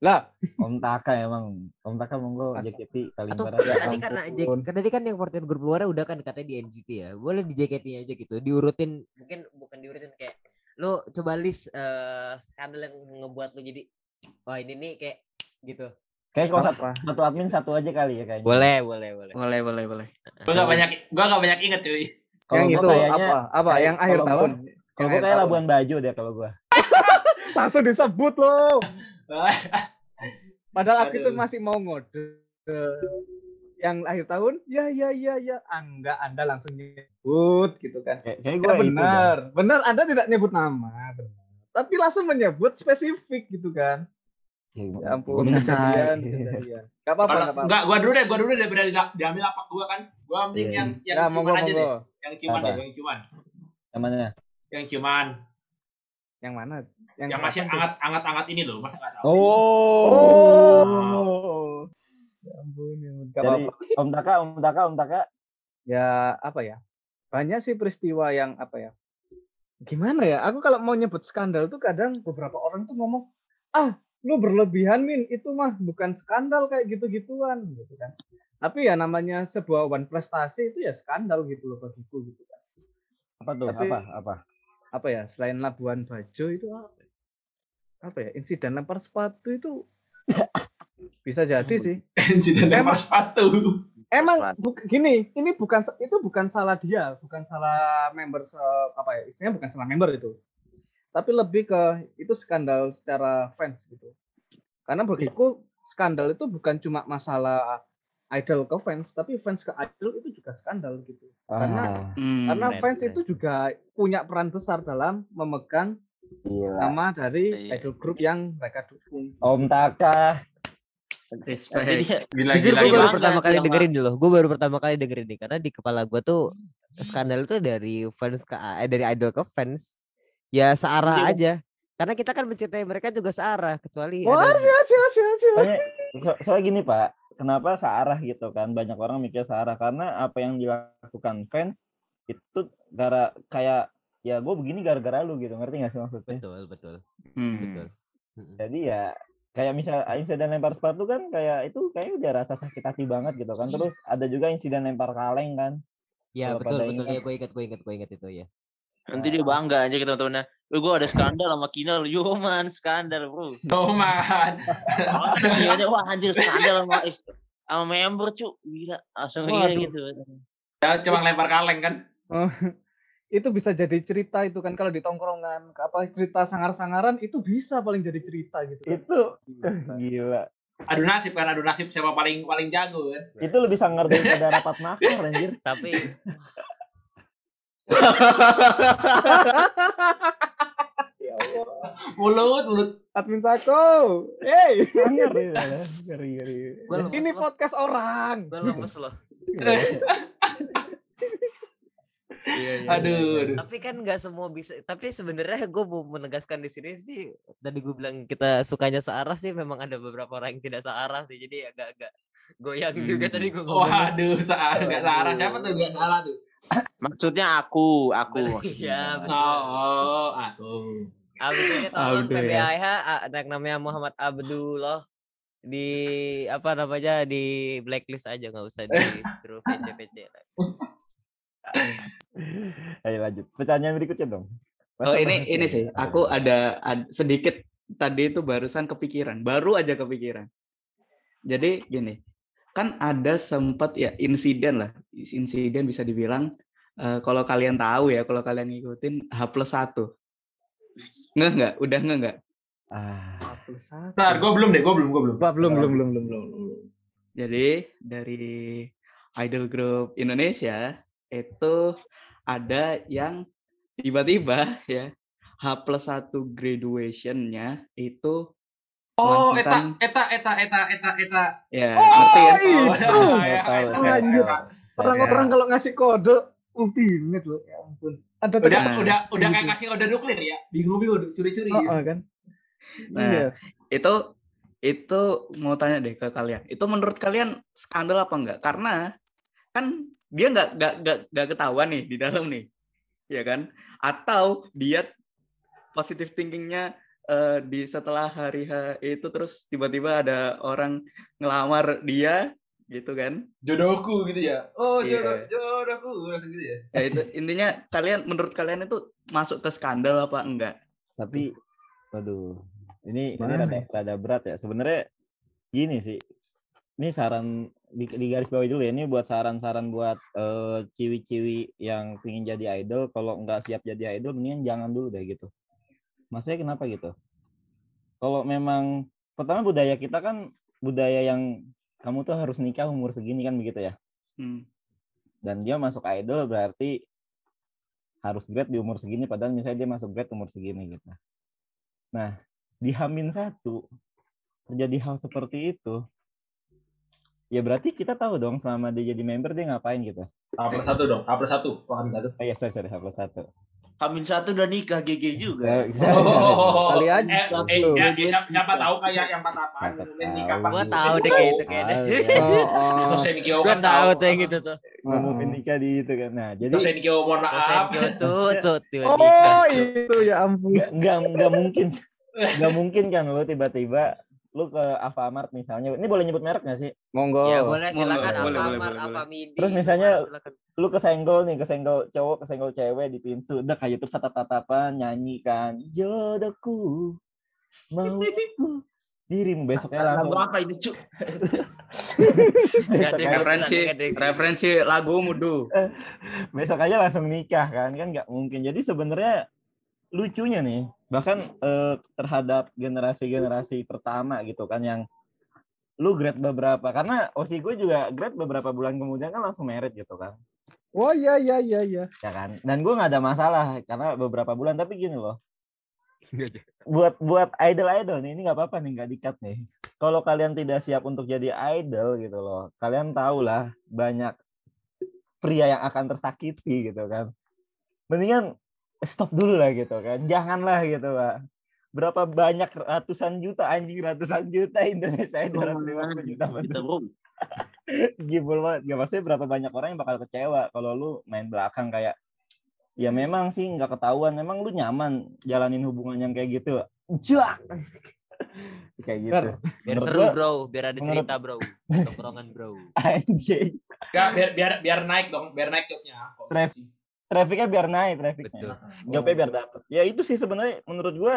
Lah, Om Taka emang. Om Taka monggo? JKT paling atau parah. tadi karena J, ampun. kan tadi kan yang 48 Group luar udah kan katanya di NGT ya boleh di JKT aja gitu diurutin mungkin bukan diurutin kayak lu coba list eh, skandal yang ngebuat lu jadi wah ini nih kayak gitu Kayak kalau satu, satu admin satu aja kali ya kayaknya. boleh boleh boleh Boleh, boleh, boleh. Gua gak banyak gua gak banyak inget, cuy. Kalau Yang gua itu kayaknya apa? Apa? kayak- Yang akhir kalau gua- tahun. kalau gue kayak. Labuan Bajo deh kalau gue. Langsung disebut loh. Padahal aku itu Aduh. masih mau ngode. Yang akhir tahun, ya ya ya ya. Ah, enggak, Anda langsung nyebut gitu kan. Kayak Ya, gue itu. dah. benar, benar. Anda tidak nyebut nama, benar. Tapi langsung menyebut spesifik gitu kan. Ya, Ya ampun, kejadian, kejadian. Gak apa-apa, Kalau gak apa-apa. enggak, gua dulu deh, gua dulu deh daripada di- diambil apa gua kan. Gua ambil Iya. yang yang Ya, cuman monggo, aja deh. monggo. Yang cuman Apa? deh, yang cuman. Yang mana? Yang cuman. Yang mana? Yang masih tuh? anget anget anget ini loh, masa enggak tahu. Oh. Ya ampun, ya ampun. Apa-apa. Om Taka, Om Taka, Om Taka. Ya, apa ya? Banyak sih peristiwa yang apa ya? Gimana ya? Aku kalau mau nyebut skandal tuh kadang beberapa orang tuh ngomong, "Ah, lu berlebihan, Min. Itu mah bukan skandal kayak gitu-gituan." gitu kan. Tapi ya namanya sebuah one prestasi itu ya skandal gitu loh bagiku gitu kan. Apa tuh? Tapi- Apa? Apa? Apa ya? Selain Labuan Bajo itu apa? Apa ya? Insiden lempar sepatu itu bisa jadi sih. Insiden lempar Emang- sepatu. Emang buk- gini, ini bukan itu bukan salah dia, bukan salah member se- apa ya? Istilahnya bukan salah member itu. Tapi lebih ke itu skandal secara fans gitu. Karena bagiku skandal itu bukan cuma masalah idol ke fans, tapi fans ke idol itu juga skandal gitu. Karena- Ah, Hmm, Karena keren, fans keren. itu juga punya peran besar dalam memegang gila. nama dari Iya. idol grup yang mereka dukung. Om Taka. Respect. Gila, jujur gila, gue gila. baru pertama kali dengerin loh gue baru pertama kali dengerin nih karena di kepala gue tuh skandal itu dari fans ke eh, dari idol ke fans ya searah Iya. aja karena kita kan mencintai mereka juga searah kecuali Wah, ada- sia sia sia sia. Soalnya, so- soalnya gini Pak, kenapa searah gitu kan? Banyak orang mikir searah karena apa yang dilakukan fans itu gara kayak ya gue begini gara-gara lu gitu, ngerti gak sih maksudnya? betul betul Hmm. betul Mm-mm. Jadi ya kayak misal insiden lempar sepatu kan kayak itu kayak udah rasa sakit hati banget gitu kan. Terus ada juga insiden lempar kaleng kan. ya Kalau betul betul ingat. ya gue ingat gue ingat gue ingat itu ya Nanti dia bangga aja ke teman-temannya. Wih, gue ada skandal sama Kinal. Yo man, skandal bro. Oh man. Wah anjir skandal sama sama member cu. Gila, langsung iya Waduh. gitu. Ya, cuma lempar kaleng kan. Itu bisa jadi cerita itu kan kalau di tongkrongan apa cerita sangar-sangaran itu bisa paling jadi cerita gitu kan. Itu gila. Adu nasib kan, adu nasib siapa paling paling jago kan. Itu lebih sangar daripada rapat makar anjir. Tapi Ya Allah. Mulut, mulut. Admin Sako, hey, Sangar ya. Lemes ini podcast orang. Gue lemes loh. Iya, iya, Aduh, iya. aduh. Tapi kan nggak semua bisa. Tapi sebenarnya gue mau menegaskan di sini sih. Tadi gue bilang kita sukanya searah sih. Memang ada beberapa orang yang tidak searah sih. Jadi agak-agak goyang juga Hmm. tadi gue ngomong. Waduh, salah nggak salah siapa tuh nggak salah tuh. Maksudnya aku, aku iya, betul. Oh, oh, aku. Abdul ini tolong ya. PBIH a- anak namanya Muhammad Abdullah di apa namanya di blacklist aja nggak usah disuruh PC PC. Ayo lanjut. Pertanyaan berikutnya dong. Oh ini ini sih, aku ada, ad- sedikit tadi itu barusan kepikiran, baru aja kepikiran. Jadi gini, kan ada sempat ya insiden lah, insiden bisa dibilang eh, kalau kalian tahu ya, kalau kalian ngikutin H plus satu, nggak nggak, udah nggak nggak. Ah, Plus satu. Bentar, gue belum deh, gue belum, gue belum. Wah, belum, belum, belum, belum, belum, belum. Jadi dari idol group Indonesia itu ada yang tiba-tiba ya H plus satu graduationnya itu Oh, eta, eta, eta, eta, eta, eta. ya Oh, ngerti kan? itu. Oh, ya, tahu. Saya Orang-orang kalau ngasih kode ultimate loh, ya ampun. Ada Udah, Nah, udah, udah kayak gitu. kasih kode nuklir ya. Bingung-bingung, curi-curi. Oh, oh, kan. Nah, Iya. itu itu mau tanya deh ke kalian. Itu menurut kalian skandal apa enggak? Karena kan dia nggak nggak nggak nggak ketahuan nih di dalam nih, ya kan? Atau dia positive thinkingnya eh, di setelah hari H itu terus tiba-tiba ada orang ngelamar dia gitu kan? Jodohku gitu ya. Oh, Iya. jodoh, jodohku. Langsung gitu ya. Ya itu intinya kalian menurut kalian itu masuk ke skandal apa enggak? Tapi, waduh, ini ini Mana rada, rada berat ya. Sebenarnya gini sih. Ini saran di, di garis bawah dulu ya. Ini buat saran-saran buat eh, ciwi-ciwi yang pengen jadi idol. Kalau nggak siap jadi idol, mendingan jangan dulu deh gitu. Maksudnya kenapa gitu? Kalau memang pertama budaya kita kan budaya yang kamu tuh harus nikah umur segini kan begitu ya. Hmm. dan dia masuk idol berarti harus grade di umur segini padahal misalnya dia masuk grade umur segini gitu. Nah, di Hamin satu terjadi hal seperti itu, ya berarti kita tahu dong selama dia jadi member dia ngapain gitu. Plus satu dong, plus satu. Oh, plus satu. Oh iya, sorry, sorry, H plus satu. Hamin satu udah nikah GG juga. Sorry, sorry, sorry. Oh, Kali aja. Eh, Satu, eh, ya, dua, siapa, siapa tahu kayak yang patah apaan nikah tahu. pas Gua tahu deh kayak itu kayaknya. Tahu, ya. Oh, oh. Itu Senikio Gue kan tahu tuh yang gitu tuh. Ngumumin nikah di itu kan. Nah, jadi Itu Senikio mohon maaf. gue tuh tuh tiba Oh, itu ya ampun. nggak nggak nggak mungkin nggak mungkin kan lo tiba-tiba lu ke Alfamart misalnya ini boleh nyebut merek nggak sih Monggo. Ya boleh silakan boleh, boleh, Alfamart, boleh, apa boleh. Midi. Terus misalnya silakan. lu kesenggol nih kesenggol cowok kesenggol cewek di pintu udah kayak terus tatap tatapan nyanyi kan jodohku mau aku dirimu besoknya Lagu langsung apa? Nggak besok ada aja, Referensi gitu. referensi lagu mudu. besok aja langsung nikah kan kan nggak mungkin jadi sebenarnya lucunya nih bahkan eh, terhadap generasi-generasi pertama gitu kan yang lu grade beberapa karena osi gue juga grade beberapa bulan kemudian kan langsung merit gitu kan. Oh iya iya iya iya. ya kan? Dan gue nggak ada masalah karena beberapa bulan tapi gini loh. Buat buat idol idol nih ini nggak apa-apa nih nggak dikat nih. Kalau kalian tidak siap untuk jadi idol gitu loh kalian tahu lah banyak pria yang akan tersakiti gitu kan. Mendingan stop dulu lah gitu kan janganlah gitu pak berapa banyak ratusan juta anjing ratusan juta Indonesia itu Oh, 250 juta Kita, bro. gibul banget gak maksudnya berapa banyak orang yang bakal kecewa kalau lu main belakang kayak ya memang sih nggak ketahuan memang lu nyaman jalanin hubungan yang kayak gitu jak kayak gitu. Biar Menurut seru gua- bro, biar ada menurut- cerita bro. Tongkrongan bro. anjing Enggak, biar biar biar naik dong, biar naik jobnya. Kok Trev. Trafficnya biar naik trafficnya. Betul. Jawabnya biar dapet. Ya itu sih sebenarnya menurut gua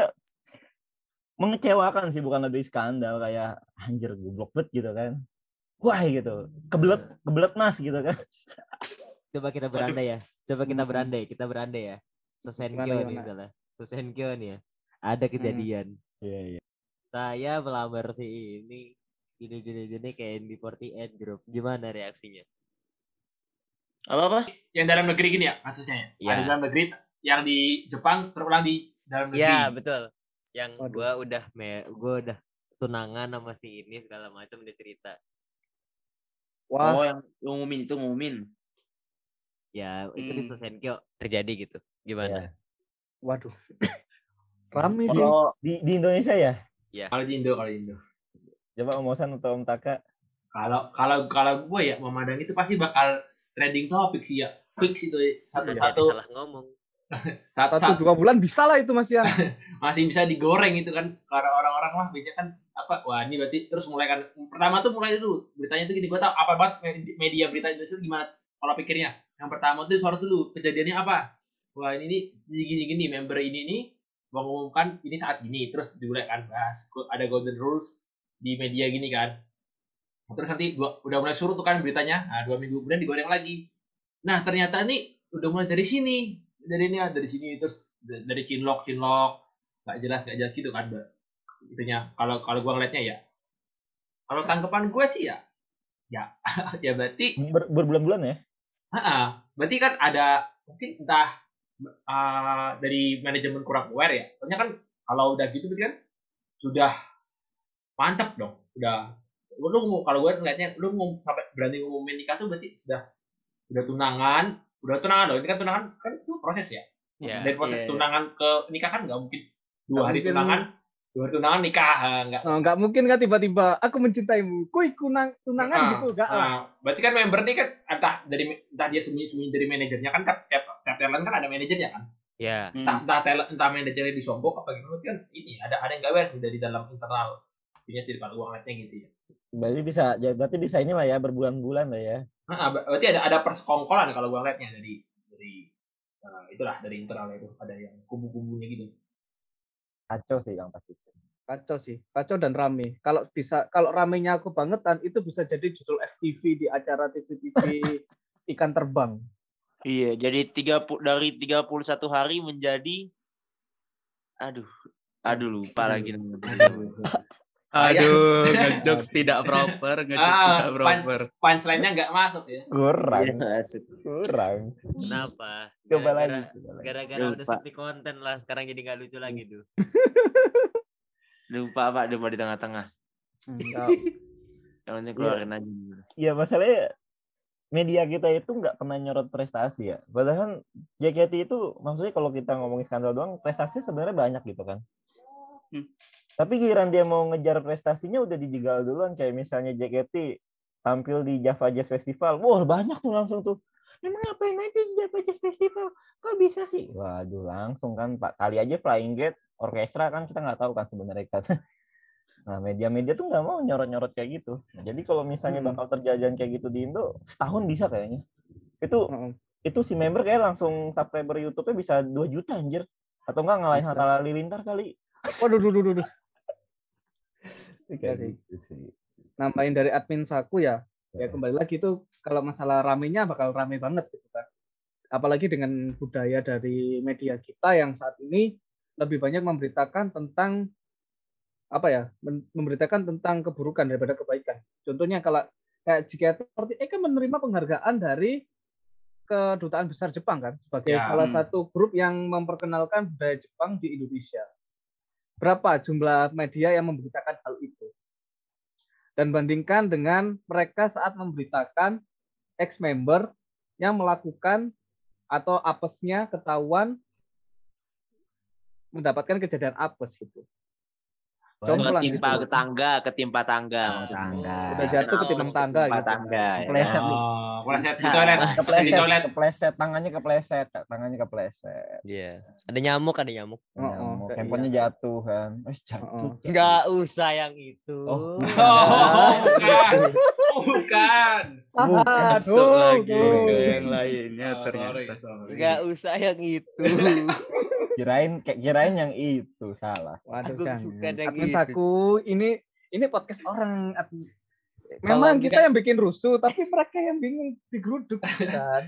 mengecewakan sih bukan lebih skandal kayak anjir goblok bet gitu kan. Wah gitu. Kebelet kebelet mas gitu kan. Coba kita berandai ya. Coba kita Hmm. berandai, kita berandai ya. Sesenkyo nih misalnya. Sesenkyo nih ya. Ada kejadian. Iya iya. Saya melamar si ini gini gini gini kayak di 48 group. Gimana reaksinya? Apa-apa? Yang dalam negeri gini ya kasusnya ya. Iya. Ada dalam negeri yang di Jepang terulang di dalam negeri. Ya betul. Yang Waduh. gua udah me, gua udah tunangan sama si ini segala macam dia cerita. Wah, Oh, yang ngumumin itu ngumumin. Ya itu di Hmm. Sesenkyo terjadi gitu. Gimana? waduh. Rame sih. Kalau Di di Indonesia ya. Kalau di Indo, kalau di Indo. Coba Om Osan atau Om Taka. Kalau kalau kalau gue ya memandang itu pasti bakal trending topik sih ya. Fix itu satu Jadi satu salah ngomong. satu, Satu dua bulan bisa lah itu Mas Yan. masih bisa digoreng itu kan. Karena orang-orang lah biasanya kan apa wah ini berarti terus mulai kan. Pertama tuh mulai dulu. Beritanya tuh gini gue tau apa banget med- media berita Indonesia tuh gimana kalau pikirnya. Yang pertama tuh sorot dulu kejadiannya apa? Wah ini nih gini gini gini member ini nih mengumumkan ini saat gini terus dimulai kan bahas ada golden rules di media gini kan terus nanti dua, udah mulai surut tuh kan beritanya. Nah dua minggu kemudian digoreng lagi. Nah ternyata nih udah mulai dari sini. Dari ini dari sini. Terus dari cinlok cinlok. Nggak jelas nggak jelas gitu kan itunya kalau kalau gua ngeliatnya ya. Kalau tanggapan gue sih ya ya ya berarti Ber- berbulan-bulan ya. ah berarti kan ada mungkin entah ah, dari manajemen kurang aware ya. Soalnya kan kalau udah gitu berarti kan sudah mantap dong. Udah lu mau kalau gue ngeliatnya lu mau sampai berani ngumumin nikah tuh berarti sudah udah tunangan udah tunangan loh ini kan tunangan kan itu proses ya Ya. dari proses iya, iya. tunangan ke nikah kan nggak mungkin dua Nggak hari mungkin. tunangan dua hari tunangan nikah ah, nggak Oh, nggak mungkin kan tiba-tiba aku mencintaimu. Kuy kunang tunangan Ah, gitu enggak lah. Nah, berarti kan member nih kan entah dari entah dia sembunyi-sembunyi dari manajernya kan tiap tiap, tiap talent kan ada manajernya kan. Ya. Entah, Hmm. entah talent entah manajernya disombong apa gimana kan ini ada ada yang gawe dari dalam internal. Punya kalau gua ngeliatnya gitu ya. Berarti bisa ya, berarti bisa ini lah ya berbulan-bulan lah ya. Nah, ber- berarti ada ada persekongkolan kalau gua ngeliatnya dari dari eh, itulah dari internal itu ada yang kubu-kubunya gitu. Kacau sih yang pasti. Kacau sih, kacau dan rame. Kalau bisa, kalau ramenya aku bangetan itu bisa jadi judul FTV di acara TV-TV ikan terbang. Iya, jadi 30 dari 31 hari menjadi aduh. Aduh lupa lagi namanya. Aduh, ngejokes tidak proper, ngejokes Ah, tidak punch- proper. Punchline-nya nggak masuk ya. Kurang, Iya, asik. kurang. Kenapa? Coba Gara-gara- lagi. Gara-gara udah sepi konten lah, sekarang jadi nggak lucu lagi tuh. Lupa Pak, lupa di tengah-tengah. Enggak. Yang penting keluarin aja. Ya masalahnya media kita itu nggak pernah nyorot prestasi ya. Padahal JKT itu maksudnya kalau kita ngomongin skandal doang, prestasinya sebenarnya banyak gitu kan. Hmm. Tapi giliran dia mau ngejar prestasinya udah dijegal duluan kayak misalnya JKT tampil di Java Jazz Festival. Wah, banyak tuh langsung tuh. Emang ngapain aja di Java Jazz Festival? Kok bisa sih? Waduh, langsung kan Pak. Kali aja Flying Gate, orkestra kan kita nggak tahu kan sebenarnya kan. Nah, media-media tuh nggak mau nyorot-nyorot kayak gitu. Nah, jadi kalau misalnya Hmm. bakal terjadian kayak gitu di Indo, setahun bisa kayaknya. Itu Heeh. itu si member kayak langsung subscriber YouTube-nya bisa 2 juta anjir. Atau enggak ngalahin. Hatta Halilintar kali. Waduh, duh, duh, duh, Kayak sih. gitu sih. Nambahin dari admin saku ya. Ya Ya. kembali lagi itu kalau masalah ramenya bakal rame banget gitu kan. Apalagi dengan budaya dari media kita yang saat ini lebih banyak memberitakan tentang apa ya memberitakan tentang keburukan daripada kebaikan. Contohnya kalau kayak jika seperti eh kan menerima penghargaan dari kedutaan besar Jepang kan sebagai Ya. salah satu grup yang memperkenalkan budaya Jepang di Indonesia. Berapa jumlah media yang memberitakan hal itu? Dan bandingkan dengan mereka saat memberitakan ex-member yang melakukan atau apesnya ketahuan mendapatkan kejadian apes gitu. Jomplang Ketimpa gitu. ke tangga, ketimpa tangga. Maksudnya. tangga. Udah jatuh ketimpa tangga gitu. tangga. ya. Pleset. Oh, Oh, kepleset di toilet. Di kepleset toilet. kepleset tangannya kepleset tangannya kepleset Iya. Ada nyamuk, ada nyamuk. Oh, oh, Nyamuk. kayak handphonenya iya. jatuh kan Wes jatuh Oh, Enggak usah yang itu. Oh. Oh, bukan. Oh, bukan. Masuk Aduh, lagi tuh. ke yang lainnya Oh, ternyata. sorry. Enggak usah yang itu. kirain kayak kirain yang itu salah Waduh, Aku jangan. bukan yang Admin gitu. Saku, ini ini podcast orang. Memang kita enggak- yang bikin rusuh, tapi mereka yang bingung digeruduk. Kan.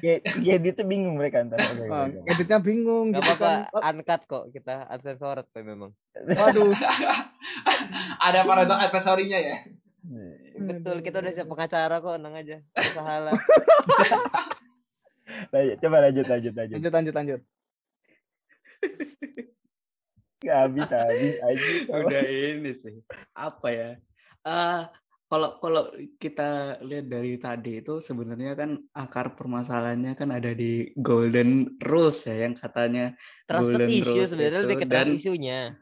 dia tuh bingung mereka ntar Oh, editnya bingung Enggak gitu apa-apa, kan. uncut kok. Kita uncensored kok memang. Waduh, Ada parental advisory-nya ya. Betul, kita udah siap pengacara kok, tenang aja. Usaha lah. Lanjut, coba lanjut lanjut lanjut lanjut lanjut lanjut. Nggak habis habis aja Udah ini sih. Apa ya? Eh kalau kalau kita lihat dari tadi itu sebenarnya kan akar permasalahannya kan ada di golden rules ya yang katanya Trusted Golden issue sebenarnya lebih ke dan- isunya.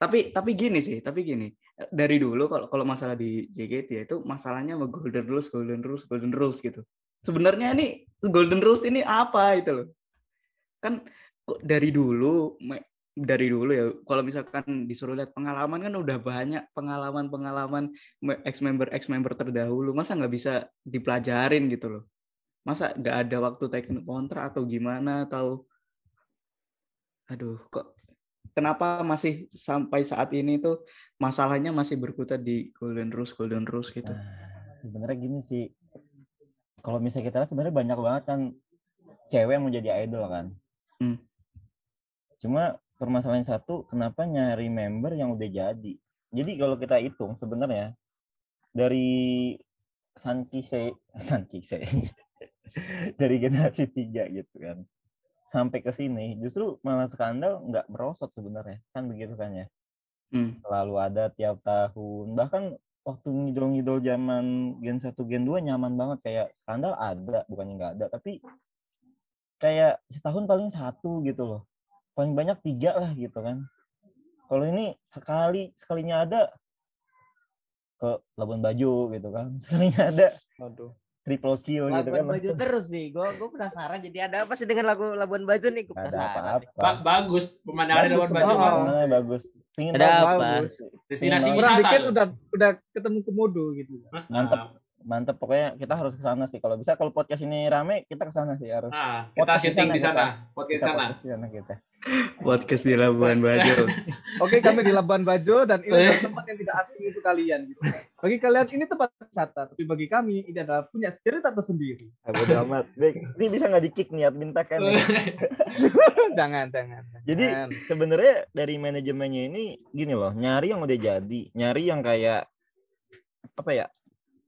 tapi tapi gini sih tapi gini dari dulu kalau kalau masalah di JKT ya itu masalahnya sama golden rules golden rules golden rules gitu sebenarnya ini golden rules ini apa itu loh kan dari dulu dari dulu ya kalau misalkan disuruh lihat pengalaman kan udah banyak pengalaman pengalaman ex member ex member terdahulu masa nggak bisa dipelajarin gitu loh? Masa nggak ada waktu taken kontrak atau gimana atau? Aduh kok kenapa masih sampai saat ini tuh masalahnya masih berkutat di golden rules golden rules gitu? Nah, sebenarnya gini sih. Kalau misalnya kita lihat sebenarnya banyak banget kan cewek yang mau jadi idol kan. Hmm. cuma permasalahan satu kenapa nyari member yang udah jadi? Jadi kalau kita hitung sebenarnya dari Sankise Sankise dari generasi tiga gitu kan sampai ke sini justru malah skandal nggak merosot sebenarnya kan begitu kan ya? Hmm. selalu ada tiap tahun bahkan waktu ngidol-ngidol zaman gen 1 gen 2 nyaman banget kayak skandal ada bukannya nggak ada tapi kayak setahun paling satu gitu loh paling banyak tiga lah gitu kan kalau ini sekali sekalinya ada ke Labuan Bajo gitu kan sekalinya ada Waduh. triple kill gitu kan Labuan Bajo langsung terus nih. Gue gue penasaran. Jadi ada apa sih dengan lagu Labuan Bajo nih? Gue nggak ada penasaran. nih. apa-apa Ba- bagus pemandangan luar bagus baju. Oh. Bagus pingin Ada banget. apa? Bagus. Destinasi wisata. dikit udah udah ketemu komodo gitu. Mantep. mantep pokoknya kita harus ke sana sih kalau bisa kalau podcast ini rame kita ke sana sih harus Nah, kita Podcast syuting di sana, podcast sana. podcast di sana kita podcast di Labuan Bajo Oke, kami di Labuan Bajo dan ini adalah tempat yang tidak asing itu kalian. Gitu. Bagi kalian ini tempat wisata, tapi bagi kami ini adalah punya cerita tersendiri. Bodo amat. Ini bisa nggak di kick nih admin ya? jangan, jangan. Jadi sebenarnya dari manajemennya ini gini loh, nyari yang udah jadi, nyari yang kayak apa ya?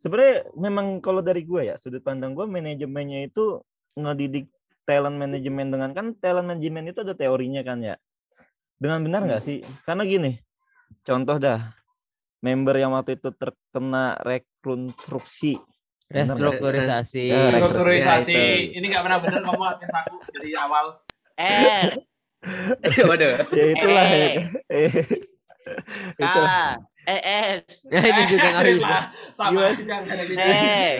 Sebenarnya memang kalau dari gue ya, sudut pandang gue manajemennya itu ngedidik talent manajemen dengan kan talent manajemen itu ada teorinya kan ya. Dengan benar nggak sih? Karena gini, contoh dah, member yang waktu itu terkena rekonstruksi. Benar? Restrukturisasi. Ya, Strukturisasi. Ya. Ini nggak pernah bener ngomong admin aku dari awal. R waduh ya itulah ya. Eh. Itulah. K E S. Ini juga nggak Eh, bisa. Sama. Eh.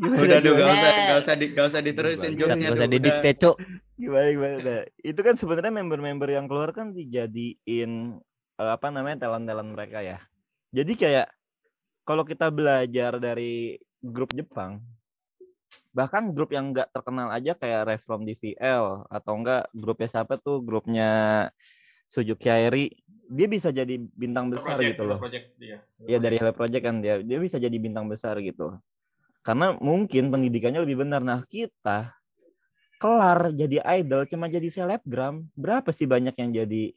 udah gak usah Eh. gak usah di, gak usah diterusin jokesnya Gak usah didikte, gimana gimana itu kan sebenarnya member-member yang keluar kan dijadiin eh, apa namanya talent-talent mereka ya jadi kayak kalau kita belajar dari grup Jepang bahkan grup yang nggak terkenal aja kayak Ref from DVL atau enggak grupnya siapa tuh grupnya Suzuki Airi dia bisa jadi bintang besar Project, gitu loh. project dia. ya dari Hello Project kan dia dia bisa jadi bintang besar gitu. Karena mungkin pendidikannya lebih benar. Nah kita kelar jadi idol cuma jadi selebgram berapa sih banyak yang jadi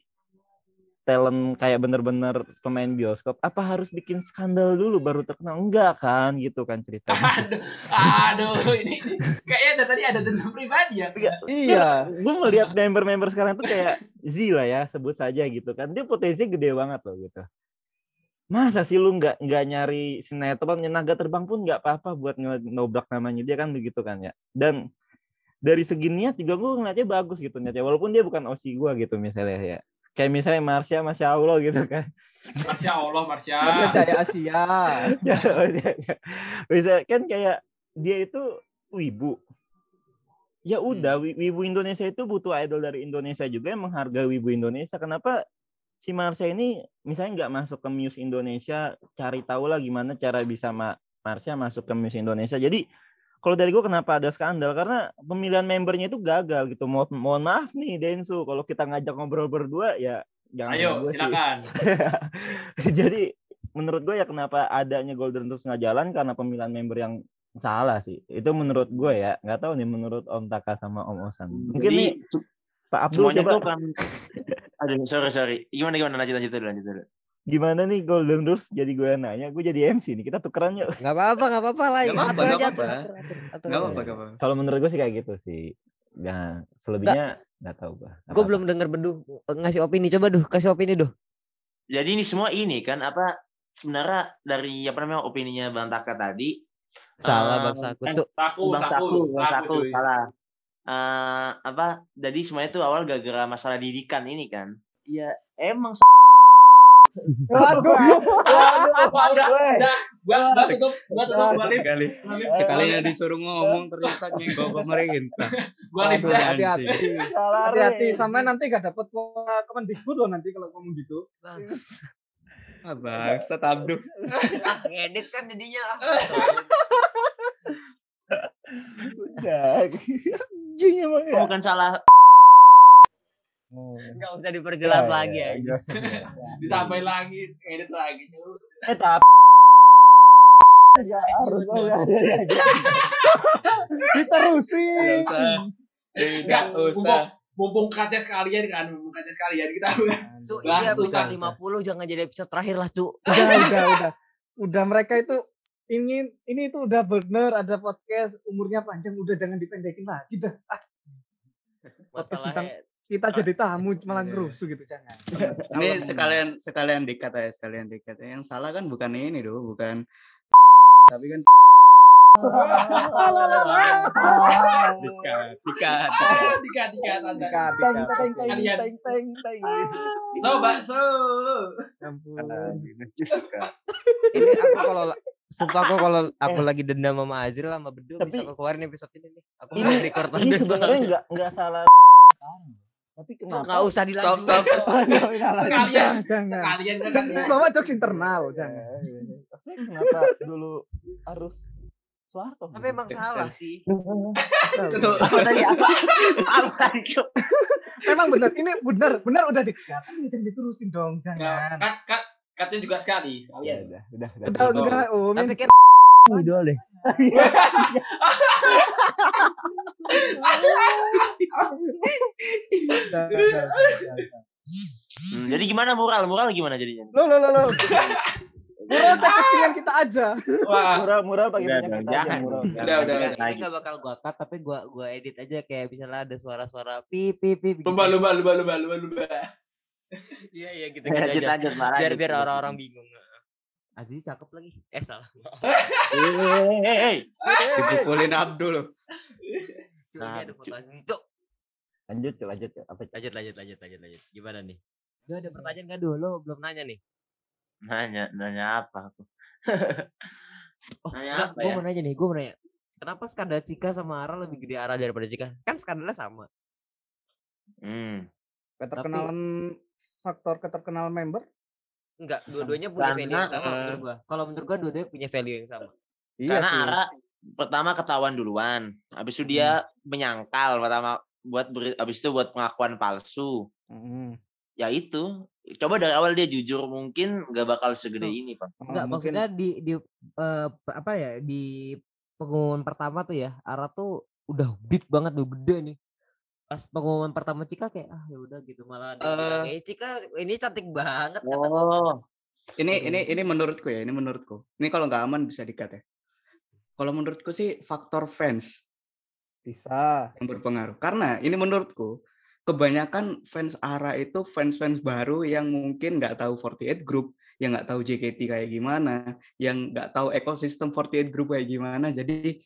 talent kayak bener-bener pemain bioskop apa harus bikin skandal dulu baru terkenal? Enggak kan gitu kan ceritanya. Aduh, aduh, ini, ini kayaknya ada tadi ada dendam pribadi ya. Iya. gue melihat member-member sekarang tuh kayak Z lah ya sebut saja gitu kan. Dia potensinya gede banget loh gitu. Masa sih lu nggak nggak nyari sinetron naga terbang pun nggak apa-apa buat nobrak namanya dia kan begitu kan ya. Dan dari segi niat juga gue ngeliatnya bagus gitu niatnya walaupun dia bukan osi gue gitu misalnya ya kayak misalnya Marsha Masya Allah gitu kan Masya Allah, Marsha. Masih Jaya Asia. bisa kan kayak dia itu wibu. Ya udah, wi- wibu Indonesia itu butuh idol dari Indonesia juga yang menghargai wibu Indonesia. Kenapa si Marsha ini misalnya nggak masuk ke Muse Indonesia, cari tahu lah gimana cara bisa ma Marsha masuk ke Muse Indonesia. Jadi kalau dari gue kenapa ada skandal karena pemilihan membernya itu gagal gitu. Mohon, mohon maaf nih Densu, kalau kita ngajak ngobrol berdua ya jangan Ayo, gue sih. silakan. Jadi menurut gue ya kenapa adanya Golden terus nggak jalan karena pemilihan member yang salah sih. Itu menurut gue ya. Nggak tahu nih menurut Om Taka sama Om Osan. Mungkin Jadi nih Pak Abdul semuanya coba tuh kan aduh sorry sorry gimana gimana lanjut lanjut dulu lanjut dulu gimana nih Golden Rules jadi gue yang nanya, gue jadi MC nih. Kita tukeran yuk. Nggak apa-apa, nggak apa-apa lah. Nggak apa-apa, apa-apa. apa-apa. Kalau menurut gue sih kayak gitu sih. Nah, selebihnya nggak tahu gue. Gue belum denger beduh ngasih opini. Coba duh, kasih opini duh. jadi ini semua ini kan apa sebenarnya dari apa namanya opininya Bang Taka tadi Salah eh, bang Saku eh. Saku, Bang saku, Saku, Bang Saku, salah. Eh, apa? Jadi semuanya itu awal gara-gara masalah didikan ini kan. Iya, emang Waduh. Apa udah, udah, gua, gua tutup, gua tutup, gua live, Sekali, sekalinya disuruh ngomong ternyata nyenggol pemerintah. gua Waduh, dah. hati-hati. Hati-hati sampai nanti gak dapat Kemendikbud loh nanti kalau ngomong gitu. Ah, bangsat Abdul. Ah, ngedit kan jadinya. ah. Udah. Anjing emang ya. bukan salah Nggak usah diperjelas Ya, lagi ya, ya. ya. Ditambahin lagi, edit lagi. cuy. Eh tapi ya, harus oh, ya, ya, ya, ya. Diterusin. Tidak usah. Mumpung katanya sekalian kan, mumpung katanya sekalian kita Tuh ini tuh, episode Kak. 50 jangan jadi episode terakhir lah, Cuk. Udah, udah, udah. Udah mereka itu ingin ini itu udah bener ada podcast umurnya panjang udah jangan dipendekin lagi dah Ah, Podcast Masalahnya kita jadi tamu malah Iya. ngerusuh gitu jangan Ini sekalian sekalian dikat ya, sekalian dikat. Yang salah kan bukan ini doh, bukan tapi kan dikat, dikat, dikat. tiga tiga tanda. Dikat, Teng, dikat, teng, oke. teng, Kalian. teng, teng, teng. So, bakso. Ya ampun. ini aku kalau sumpah aku kalau aku lagi dendam sama Azril sama Bedu bisa Tapi- aku keluarin episode ini nih. Aku Ini- record Ini sebenarnya nggak nggak salah. Tapi kenapa? nggak usah Stop, dilanjut. stop. Sekalian, jangan sekalian kan. kan. itu sama jokes internal jangan Maksudnya kenapa dulu harus Soeharto? Tapi emang salah sih. Tuh, apa tadi apa memang benar ini benar benar udah dikat jangan diterusin dong jangan kat, kat, katnya juga sekali. Ya udah, udah, udah. udah Betul. udah oh kan idol deh. udah, udah, udah, udah. Hmm, jadi gimana mural mural gimana jadinya lo lo lo lo Bro, cek postingan kita aja. Wah, pakai Udah, minyak udah, kita aja jangan. murah. Udah, udah, Enggak, lagi. ini nggak bakal gua cut tapi gua gua edit aja kayak misalnya ada suara-suara pip pip pip. gitu. lumba lumba lumba lumba lumba lumba. Iya iya gitu lanjut aja. lanjut Biar lanjut, biar orang-orang bingung. Aziz cakep lagi. Eh salah. Eh, eh, eh, eh. dipukulin Abdul. loh. Cuk, Nah, ada foto Aziz. Cuk. Lanjut, Cuk, lanjut. Apa? Lanjut lanjut lanjut lanjut lanjut. Gimana nih? Gak ada pertanyaan gak dulu? Belum nanya nih. nanya nanya apa aku Oh, Nanya enggak, apa gue ya? mau nanya nih, gue mau nanya. Kenapa skandal Cika sama Ara lebih gede Ara daripada Cika? Kan skandalnya sama. hmm. Keterkenalan faktor keterkenalan member? Enggak, dua-duanya punya value yang Karena, sama menurut gua. Kalau menurut gua dua-duanya punya value yang sama. Iya karena sih. Ara pertama ketahuan duluan habis itu dia menyangkal pertama buat beri, habis itu buat pengakuan palsu Mm. ya itu coba dari awal dia jujur mungkin nggak bakal segede Tuh. ini pak Oh, Enggak, mungkin- maksudnya di di p- apa ya di pengumuman pertama tuh ya, Ara tuh udah big banget udah gede nih. Pas pengumuman pertama Cika kayak ah ya udah gitu malah bilang, Eh. "Eh, Cika ini cantik banget kata oh Ini Hmm. ini ini menurutku ya, ini menurutku. Ini kalau nggak aman bisa dikat ya. Kalau menurutku sih faktor fans bisa. yang berpengaruh. Karena ini menurutku kebanyakan fans Ara itu fans-fans baru yang mungkin nggak tahu 48 Group, yang nggak tahu JKT kayak gimana, yang nggak tahu ekosistem 48 Group kayak gimana. Jadi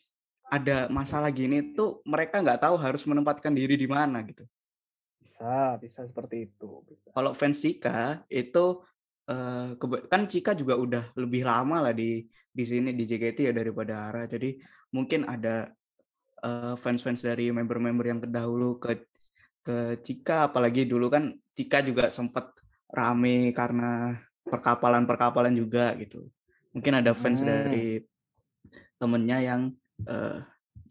ada masalah gini tuh mereka nggak tahu harus menempatkan diri di mana gitu. Bisa, bisa seperti itu. Bisa. Kalau fans Cika itu eh, kan Cika juga udah lebih lama lah di di sini di JKT ya daripada Ara. Jadi mungkin ada fans-fans dari member-member yang terdahulu ke ke Cika apalagi dulu kan Cika juga sempat rame karena perkapalan-perkapalan juga gitu. Mungkin ada fans Hmm. dari temennya yang eh,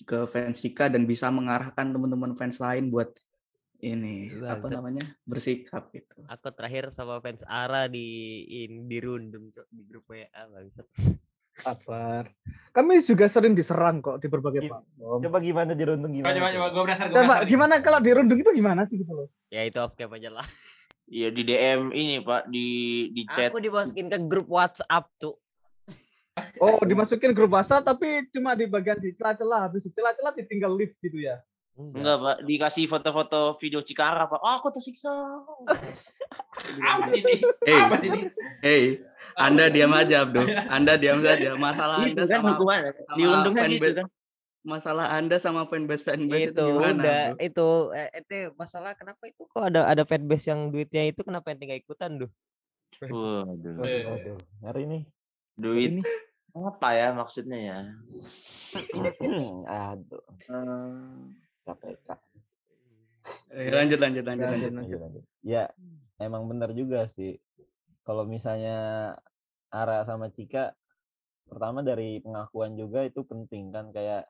ke fans Cika dan bisa mengarahkan teman-teman fans lain buat ini apa Bangsat. namanya bersikap gitu. Aku terakhir sama fans Ara di in, di rundum di grup WA bangsat. Sabar. Kami juga sering diserang kok di berbagai platform. Coba gimana dirundung gimana? coba coba gue gue Coba gimana kalau dirundung itu gimana sih gitu loh? Ya itu off cam aja lah. Iya di DM ini Pak di di chat. Aku dimasukin ke grup WhatsApp tuh. Oh, dimasukin grup WhatsApp tapi cuma di bagian di celah-celah, habis di celah-celah ditinggal lift gitu ya. Enggak Pak, dikasih foto-foto video Cikara Pak. Oh, aku tersiksa. Apa sih ini? Hey, Apa sih ini? hey, Anda diam aja, Abdo. Anda diam saja. Masalah Itu Anda kan sama hukumannya. sama Diundungnya gitu kan. masalah Anda sama fanbase fanbase itu, itu gimana? udah Bro? itu eh, itu masalah kenapa itu kok ada ada fanbase yang duitnya itu kenapa yang tinggal ikutan duh Waduh. Eh, Waduh, hari ini. Duit Ini. apa ya maksudnya ya? Aduh, Hmm. KPK. Lanjut lanjut lanjut Lanjut, lanjut. Lanjut, lanjut. Ya, emang benar juga sih. Kalau misalnya Ara sama Cika, pertama dari pengakuan juga itu penting kan kayak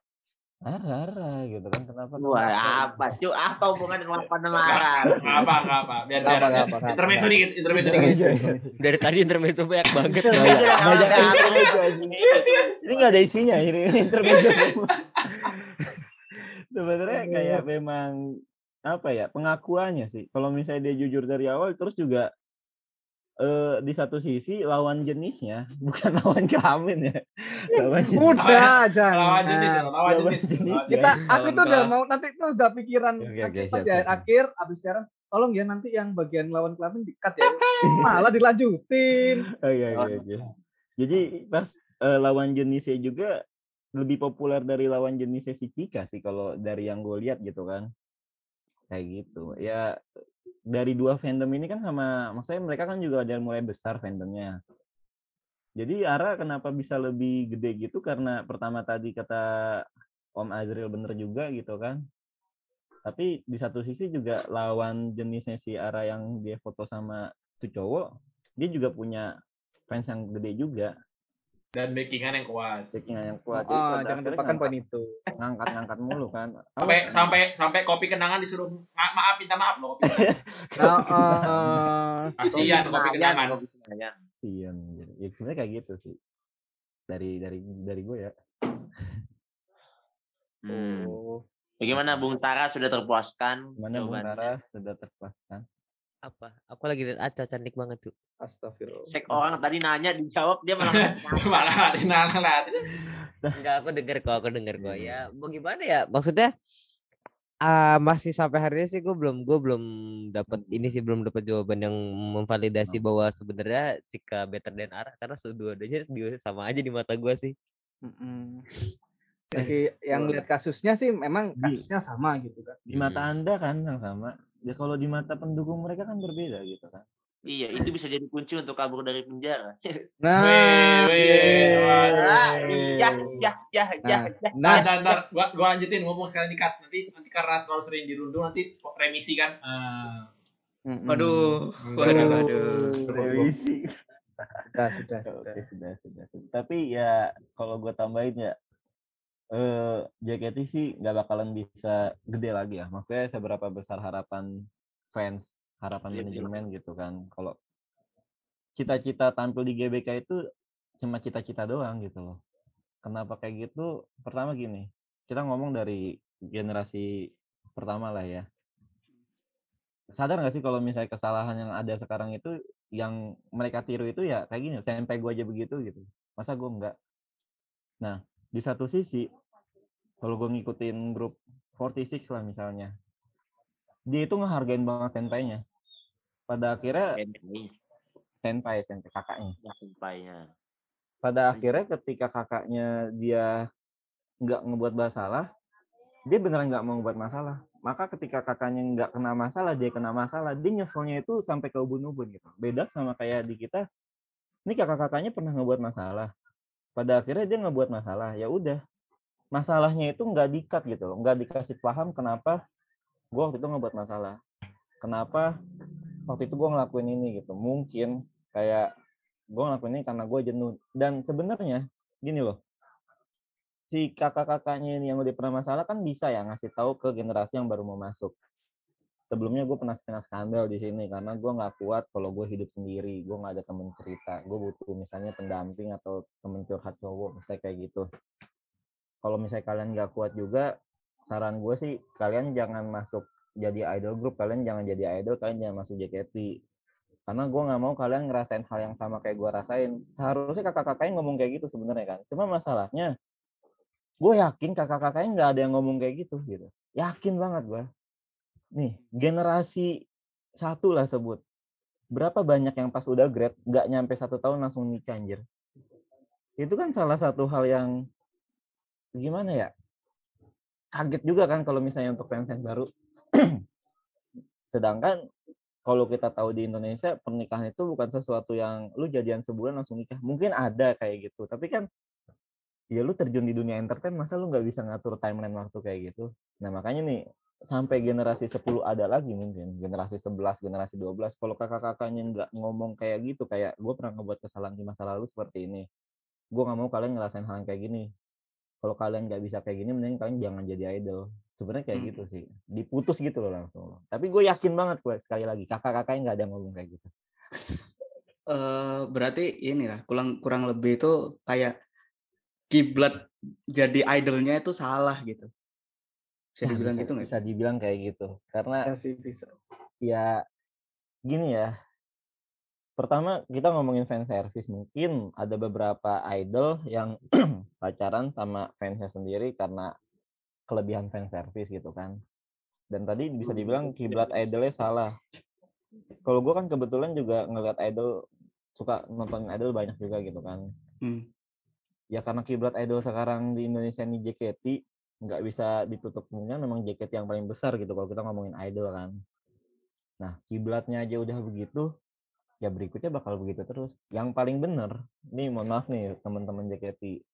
Ara, Ara gitu kan kenapa? Wah, pakai?" apa? Cuy, apa hubungan dengan apa nama nggak apa, nggak apa. Biar biar intermezzo dikit, intermezzo Iya, dikit. iya, iya. dari tadi intermezzo banyak banget Banyak, intermezzo. Ini nggak ada isinya ini intermezzo. Sebenarnya kayak memang apa ya pengakuannya sih. Kalau misalnya dia jujur dari awal, terus juga eh di satu sisi lawan jenisnya bukan lawan kelamin ya. Lawan jenis. Udah, jangan. Lawan jenis, ya, lawan Lawan jenis. ya. Kita jenis. aku Lawan tuh udah mau nanti tuh udah pikiran nanti siap, pas siap, siap. akhir abis siaran tolong ya nanti yang bagian lawan kelamin dikat ya. Malah dilanjutin. Oke, oke, oke. Jadi pas eh, lawan jenisnya juga lebih populer dari lawan jenisnya si Cika sih kalau dari yang gue lihat gitu kan. Kayak gitu. Ya dari dua fandom ini kan sama maksudnya mereka kan juga ada mulai besar fandomnya. Jadi Ara kenapa bisa lebih gede gitu karena pertama tadi kata Om Azril bener juga gitu kan. Tapi di satu sisi juga lawan jenisnya si Ara yang dia foto sama tuh cowok, dia juga punya fans yang gede juga, Dan backingan yang kuat. backingan yang kuat. Jadi Oh, pada jangan lupakan poin ngangkat- itu. ngangkat-ngangkat mulu kan. Sampai Awas, sampai sampai kopi kenangan disuruh ma- maaf minta maaf loh. Nah, eh, Kasihan kopi kenangan. Kasian, gitu. Ya sebenarnya kayak gitu sih. Dari dari dari gue ya. Hmm. oh, Bagaimana Bung Tara sudah terpuaskan? Gimana Bung? Tara sudah terpuaskan? Apa aku lagi lihat Aca cantik banget tuh astagfirullah. Sek orang tadi nanya dijawab dia malah Malah malah latih. enggak aku denger kok aku denger kok ya mau gimana ya maksudnya ah masih sampai hari ini sih gue belum gue belum dapat ini sih belum dapat jawaban yang memvalidasi bahwa sebenarnya jika better than Ara karena kedua-duanya dia sama aja di mata gue sih Mm-mm. Jadi yang lihat kasusnya sih memang kasusnya sama gitu kan. Di mata Anda kan yang sama. Ya kalau di mata pendukung mereka kan berbeda gitu kan. Iya, itu bisa jadi kunci untuk kabur dari penjara. Nah. Ah, ya, ya, ya, ya, Nah, ya. nah, Ntar, ntar, gua, gua lanjutin ngomong sekalian dikat. Nanti, nanti karena terlalu sering dirundung nanti remisi kan. Ah. mm-mm. Waduh, waduh, waduh. Revisi. Sudah, sudah, sudah, sudah, sudah. Tapi ya kalau gue tambahin ya eh JKT sih nggak bakalan bisa gede lagi ya. Maksudnya seberapa besar harapan fans, harapan Iya, iya. manajemen gitu kan. Kalau cita-cita tampil di GBK itu cuma cita-cita doang gitu loh. Kenapa kayak gitu? Pertama gini, kita ngomong dari generasi pertama lah ya. Sadar nggak sih kalau misalnya kesalahan yang ada sekarang itu yang mereka tiru itu ya kayak gini, sampai gue aja begitu gitu. Masa gue enggak? Nah, di satu sisi, kalau gue ngikutin grup 46 lah misalnya, dia itu ngehargain banget senpainya. Pada akhirnya, Senpai, senpai, senpai kakaknya. ya, senpainya. Pada akhirnya ketika kakaknya dia nggak ngebuat masalah, dia beneran nggak mau ngebuat masalah. Maka ketika kakaknya nggak kena masalah, dia kena masalah, dia nyeselnya itu sampai ke ubun-ubun gitu. Beda sama kayak di kita, ini kakak-kakaknya pernah ngebuat masalah. Pada akhirnya dia ngebuat masalah, ya udah. Masalahnya itu nggak dikat gitu loh, nggak dikasih paham kenapa gue waktu itu ngebuat masalah. Kenapa waktu itu gue ngelakuin ini gitu. Mungkin kayak gue ngelakuin ini karena gue jenuh. Dan sebenarnya gini loh, si kakak-kakaknya ini yang udah pernah masalah kan bisa ya ngasih tahu ke generasi yang baru mau masuk. Sebelumnya gue pernah kena skandal di sini karena gue nggak kuat kalau gue hidup sendiri, gue nggak ada temen cerita, gue butuh misalnya pendamping atau temen curhat cowok, misalnya kayak gitu. Kalau misalnya kalian nggak kuat juga, saran gue sih kalian jangan masuk jadi idol group, kalian jangan jadi idol, kalian jangan masuk JKT. Karena gue nggak mau kalian ngerasain hal yang sama kayak gue rasain. Seharusnya kakak-kakaknya ngomong kayak gitu sebenarnya kan. Cuma masalahnya gue yakin kakak-kakaknya nggak ada yang ngomong kayak gitu gitu yakin banget gue nih generasi satu lah sebut berapa banyak yang pas udah grad nggak nyampe satu tahun langsung nikah anjir itu kan salah satu hal yang gimana ya kaget juga kan kalau misalnya untuk fans-fans baru. Sedangkan kalau kita tahu di Indonesia pernikahan itu bukan sesuatu yang lu jadian sebulan langsung nikah. Mungkin ada kayak gitu tapi kan ya lu terjun di dunia entertain masa lu nggak bisa ngatur timeline waktu kayak gitu? Nah makanya nih sampai generasi 10 ada lagi mungkin generasi 11 generasi 12 kalau kakak-kakaknya nggak ngomong kayak gitu kayak gue pernah ngebuat kesalahan di masa lalu seperti ini. Gue nggak mau kalian ngerasain hal yang kayak gini kalau kalian nggak bisa kayak gini mending kalian jangan jadi idol sebenarnya kayak gitu sih diputus gitu loh langsung tapi gue yakin banget gue sekali lagi kakak-kakaknya nggak ada yang ngomong kayak gitu Eh berarti ini lah kurang kurang lebih itu kayak kiblat jadi idolnya itu salah gitu. Bisa Ya, dibilang bisa, gitu nggak? bisa dibilang kayak gitu karena Ya sih bisa. ya gini ya pertama kita ngomongin fan service. Mungkin ada beberapa idol yang pacaran sama fansnya sendiri karena kelebihan fan service gitu kan. Dan tadi bisa dibilang kiblat idolnya salah. Kalau gue kan kebetulan juga ngeliat idol suka nonton idol banyak juga gitu kan. Hmm. ya karena kiblat idol sekarang di Indonesia ini JKT nggak bisa ditutup kemungkinan memang JKT yang paling besar gitu kalau kita ngomongin idol kan. Nah kiblatnya aja udah begitu ya berikutnya bakal begitu terus. Yang paling bener nih mohon maaf nih teman-teman JKT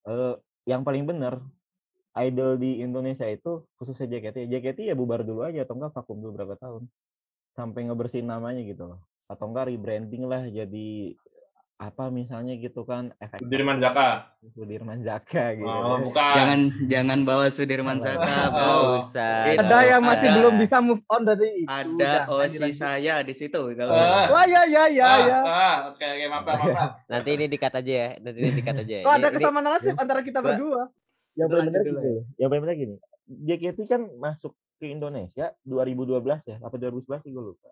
eh yang paling bener idol di Indonesia itu khususnya JKT JKT ya bubar dulu aja atau enggak vakum dulu berapa tahun. Sampai ngebersihin namanya gitu loh. Atau enggak rebranding lah jadi apa misalnya gitu kan efek Sudirman Zaka. Sudirman Zaka gitu. Oh, bukan. Jangan jangan bawa Sudirman Nggak bro. usah. Ada yang masih ada. belum bisa move on dari itu. Ada osi saya di situ. Ah. usah. Wah ya ya ya ah, ya. ah, oke oke maaf maaf. Nanti ini dikat aja ya. Nanti ini dikat aja. Kok ada Ini- ini- kesamaan nasib antara kita berdua? Yang paling benar gini. Yang paling benar gini. JKT kan masuk ke Indonesia 2012 ya, apa 2011 sih gue lupa.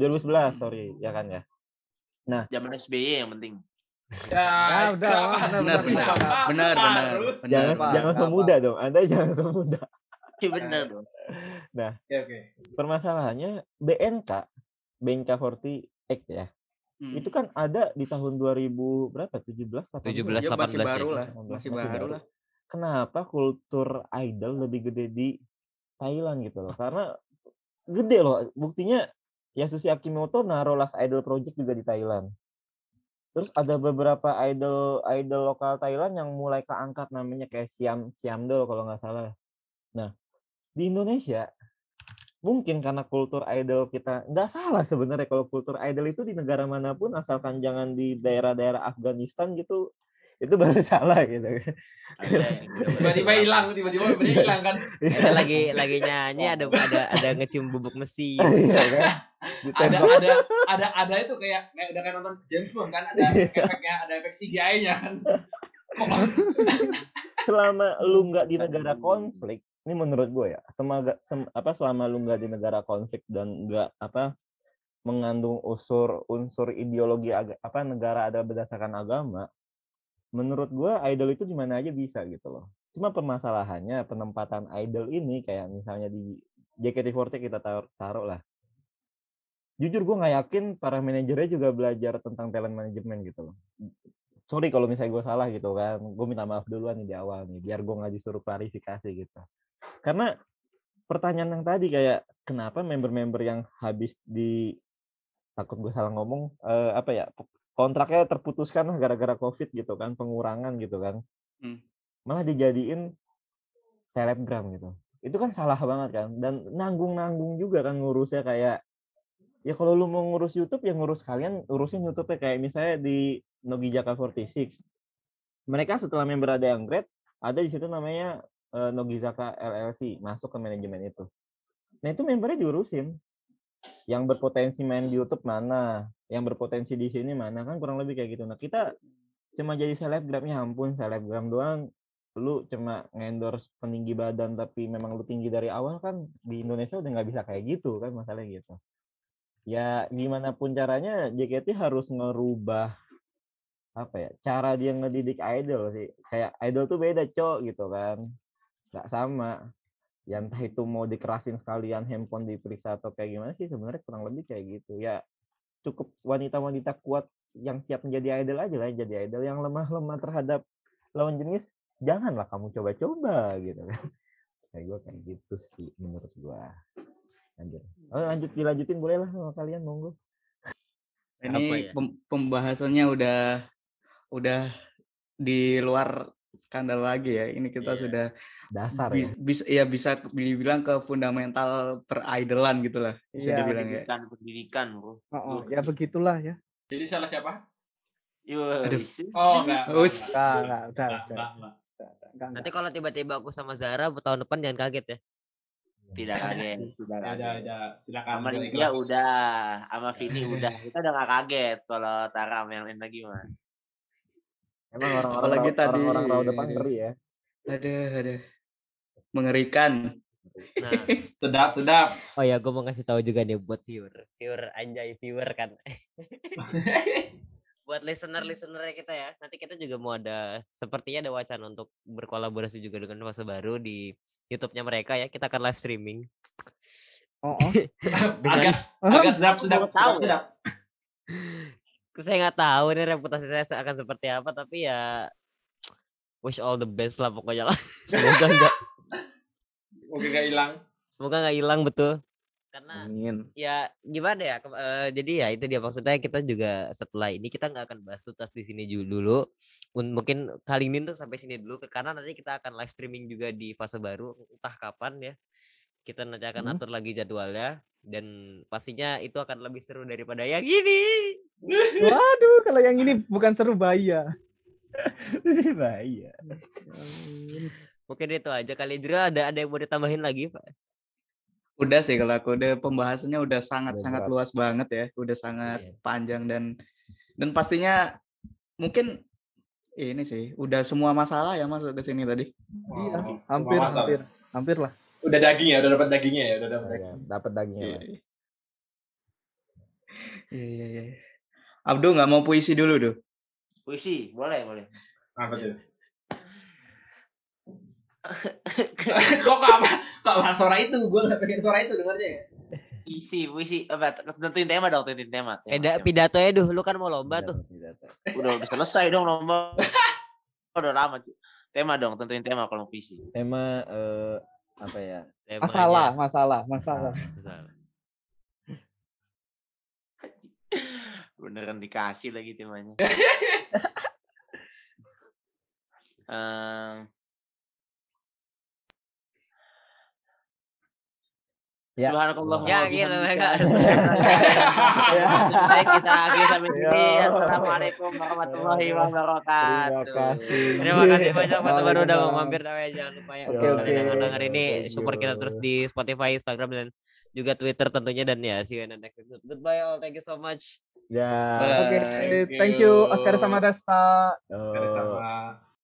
2011 sorry ya kan ya. Zaman SBY yang penting. Ya, Ya, udah, benar, benar, benar, benar, benar, harus? benar. Jangan jangan apa? semudah dong. Anda jangan semudah. Iya benar dong. Oke oke. Permasalahannya BNK BNK48 ya. Hmm. Itu kan ada di tahun 2000 berapa? 17 18. 17, Ya, masih 18 ya. baru lah, 18, masih masih baru baru. lah. kenapa kultur idol lebih gede di Thailand gitu loh karena gede loh buktinya Yasushi Akimoto naruh Last Idol Project juga di Thailand. Terus ada beberapa idol idol lokal Thailand yang mulai keangkat namanya kayak Siam Siamdol kalau nggak salah. Nah di Indonesia mungkin karena kultur idol kita nggak salah sebenarnya kalau kultur idol itu di negara mana pun asalkan jangan di daerah-daerah Afghanistan gitu itu baru salah gitu Ada Tiba-tiba hilang, tiba-tiba bener hilang kan. Kita lagi lagi nyanyi ada ada ada ngecium bubuk mesi. Iya kan? Ada ada ada ada itu kayak kayak udah kayak nonton James Bond kan ada efeknya, ada efek CGI-nya kan. selama lu nggak di negara konflik ini menurut gue ya semaga sem- apa selama lu nggak di negara konflik dan nggak apa mengandung unsur unsur ideologi aga, apa negara ada berdasarkan agama menurut gue idol itu di mana aja bisa gitu loh. Cuma permasalahannya penempatan idol ini kayak misalnya di JKT48 kita taruh, lah. Jujur gue nggak yakin para manajernya juga belajar tentang talent management gitu loh. Sorry kalau misalnya gue salah gitu kan gue minta maaf duluan nih di awal nih biar gue nggak disuruh klarifikasi gitu. Karena pertanyaan yang tadi kayak kenapa member-member yang habis di takut gue salah ngomong eh, apa ya kontraknya terputuskan lah gara-gara covid gitu kan pengurangan gitu kan. Hmm. malah dijadiin selebgram gitu. Itu kan salah banget kan dan nanggung nanggung juga kan ngurusnya kayak ya kalau lu mau ngurus YouTube ya ngurus kalian urusin YouTube ya kayak misalnya di Nogi Jaka 46 mereka setelah member ada yang grade ada di situ namanya uh, Nogizaka LLC masuk ke manajemen itu. Nah itu membernya diurusin yang berpotensi main di YouTube mana yang berpotensi di sini mana kan kurang lebih kayak gitu. Nah kita cuma jadi selebgram ya ampun selebgram doang. Lu cuma ngendorse peninggi badan tapi memang lu tinggi dari awal kan di Indonesia udah nggak bisa kayak gitu kan masalahnya gitu. Ya gimana pun caranya JKT harus ngerubah apa ya cara dia ngedidik idol sih. Kayak idol tuh beda cok gitu kan. Nggak sama ya entah itu mau dikerasin sekalian handphone diperiksa atau kayak gimana sih sebenarnya kurang lebih kayak gitu. Ya cukup wanita-wanita kuat yang siap menjadi idol aja lah jadi idol yang lemah-lemah terhadap lawan jenis janganlah kamu coba-coba gitu kan. Kayak gue kayak gitu sih menurut gue lanjut. Oh, lanjut dilanjutin boleh lah sama kalian monggo. Ini ya? pembahasannya udah udah di luar skandal lagi ya ini kita yeah. sudah dasar bis, ya. bisa ya bisa dibilang ke fundamental peridolan gitulah bisa yeah, dibilang pendidikan, ya pendidikan bro oh, oh, ya begitulah ya jadi salah siapa Yo, oh enggak, enggak, enggak, enggak, enggak, udah, enggak, enggak. Nanti kalau tiba-tiba aku sama Zara tahun depan jangan kaget ya. Tidak kaget, tidak. Ada, ada. Silakan. Sama dia udah, sama Vini udah. Kita udah gak kaget kalau Tara yang lain lagi mah. Emang orang-orang lagi tadi orang-orang raw depan ngeri ya. Ada, ada. Mengerikan. Nah, sedap, sedap. Oh ya, gue mau kasih tahu juga nih buat viewer, viewer anjay viewer kan. buat listener-listenernya kita ya. Nanti kita juga mau ada sepertinya ada wacana untuk berkolaborasi juga dengan fase baru di YouTube-nya mereka ya. Kita akan live streaming. Oh, oh. dengan... agak agak sedap sedap sedap, sedap. Saya nggak tahu nih reputasi saya akan seperti apa tapi ya wish all the best lah pokoknya lah. Semoga enggak semoga nggak hilang. Semoga nggak hilang betul. Karena Amin. ya gimana ya uh, jadi ya itu dia maksudnya kita juga setelah ini kita nggak akan bahas tuntas di sini dulu. Mungkin kali ini tuh sampai sini dulu karena nanti kita akan live streaming juga di fase baru entah kapan ya. Kita nanti akan hmm. atur lagi jadwalnya dan pastinya itu akan lebih seru daripada yang ini waduh kalau yang ini bukan seru bahaya bahaya mungkin itu aja kali Jera ada ada yang mau ditambahin lagi pak Udah sih kalau aku udah pembahasannya udah sangat-sangat luas banget ya, udah sangat yeah. panjang dan dan pastinya mungkin ini sih udah semua masalah ya masuk ke sini tadi. Wow. Iya, hampir hampir hampir lah. Udah daging ya, udah dapat dagingnya ya, udah dapat iya, daging. Dapat dagingnya. Iya. Iya iya Abdul nggak mau puisi dulu, tuh? Puisi, boleh, boleh. Apa tuh? Kok apa? Kok bahas suara itu? Gue gak pengen suara itu dengarnya ya. Isi, puisi, apa? Tentuin tema dong, tentuin tema. tema, eh, pidato ya, duh. Lu kan mau lomba tuh. Udah, udah selesai dong lomba. udah lama, cuy. Tema dong, tentuin tema kalau puisi. Tema uh, apa ya? Temanya. Masalah, masalah, masalah. Beneran dikasih lagi temanya. um, Ya. Subhanallah. Ya, gitu. Baik, kita akhiri sampai sini. Assalamualaikum warahmatullahi wabarakatuh. Terima kasih. Terima kasih banyak Pak Teman udah mau mampir namanya jangan lupa ya. Oke, oke. Kalian denger ini support kita terus di Spotify, Instagram dan juga Twitter tentunya dan ya see you in the next episode. Goodbye all. Thank you so much. Ya. Oke, thank you Oscar sama Desta. Oh.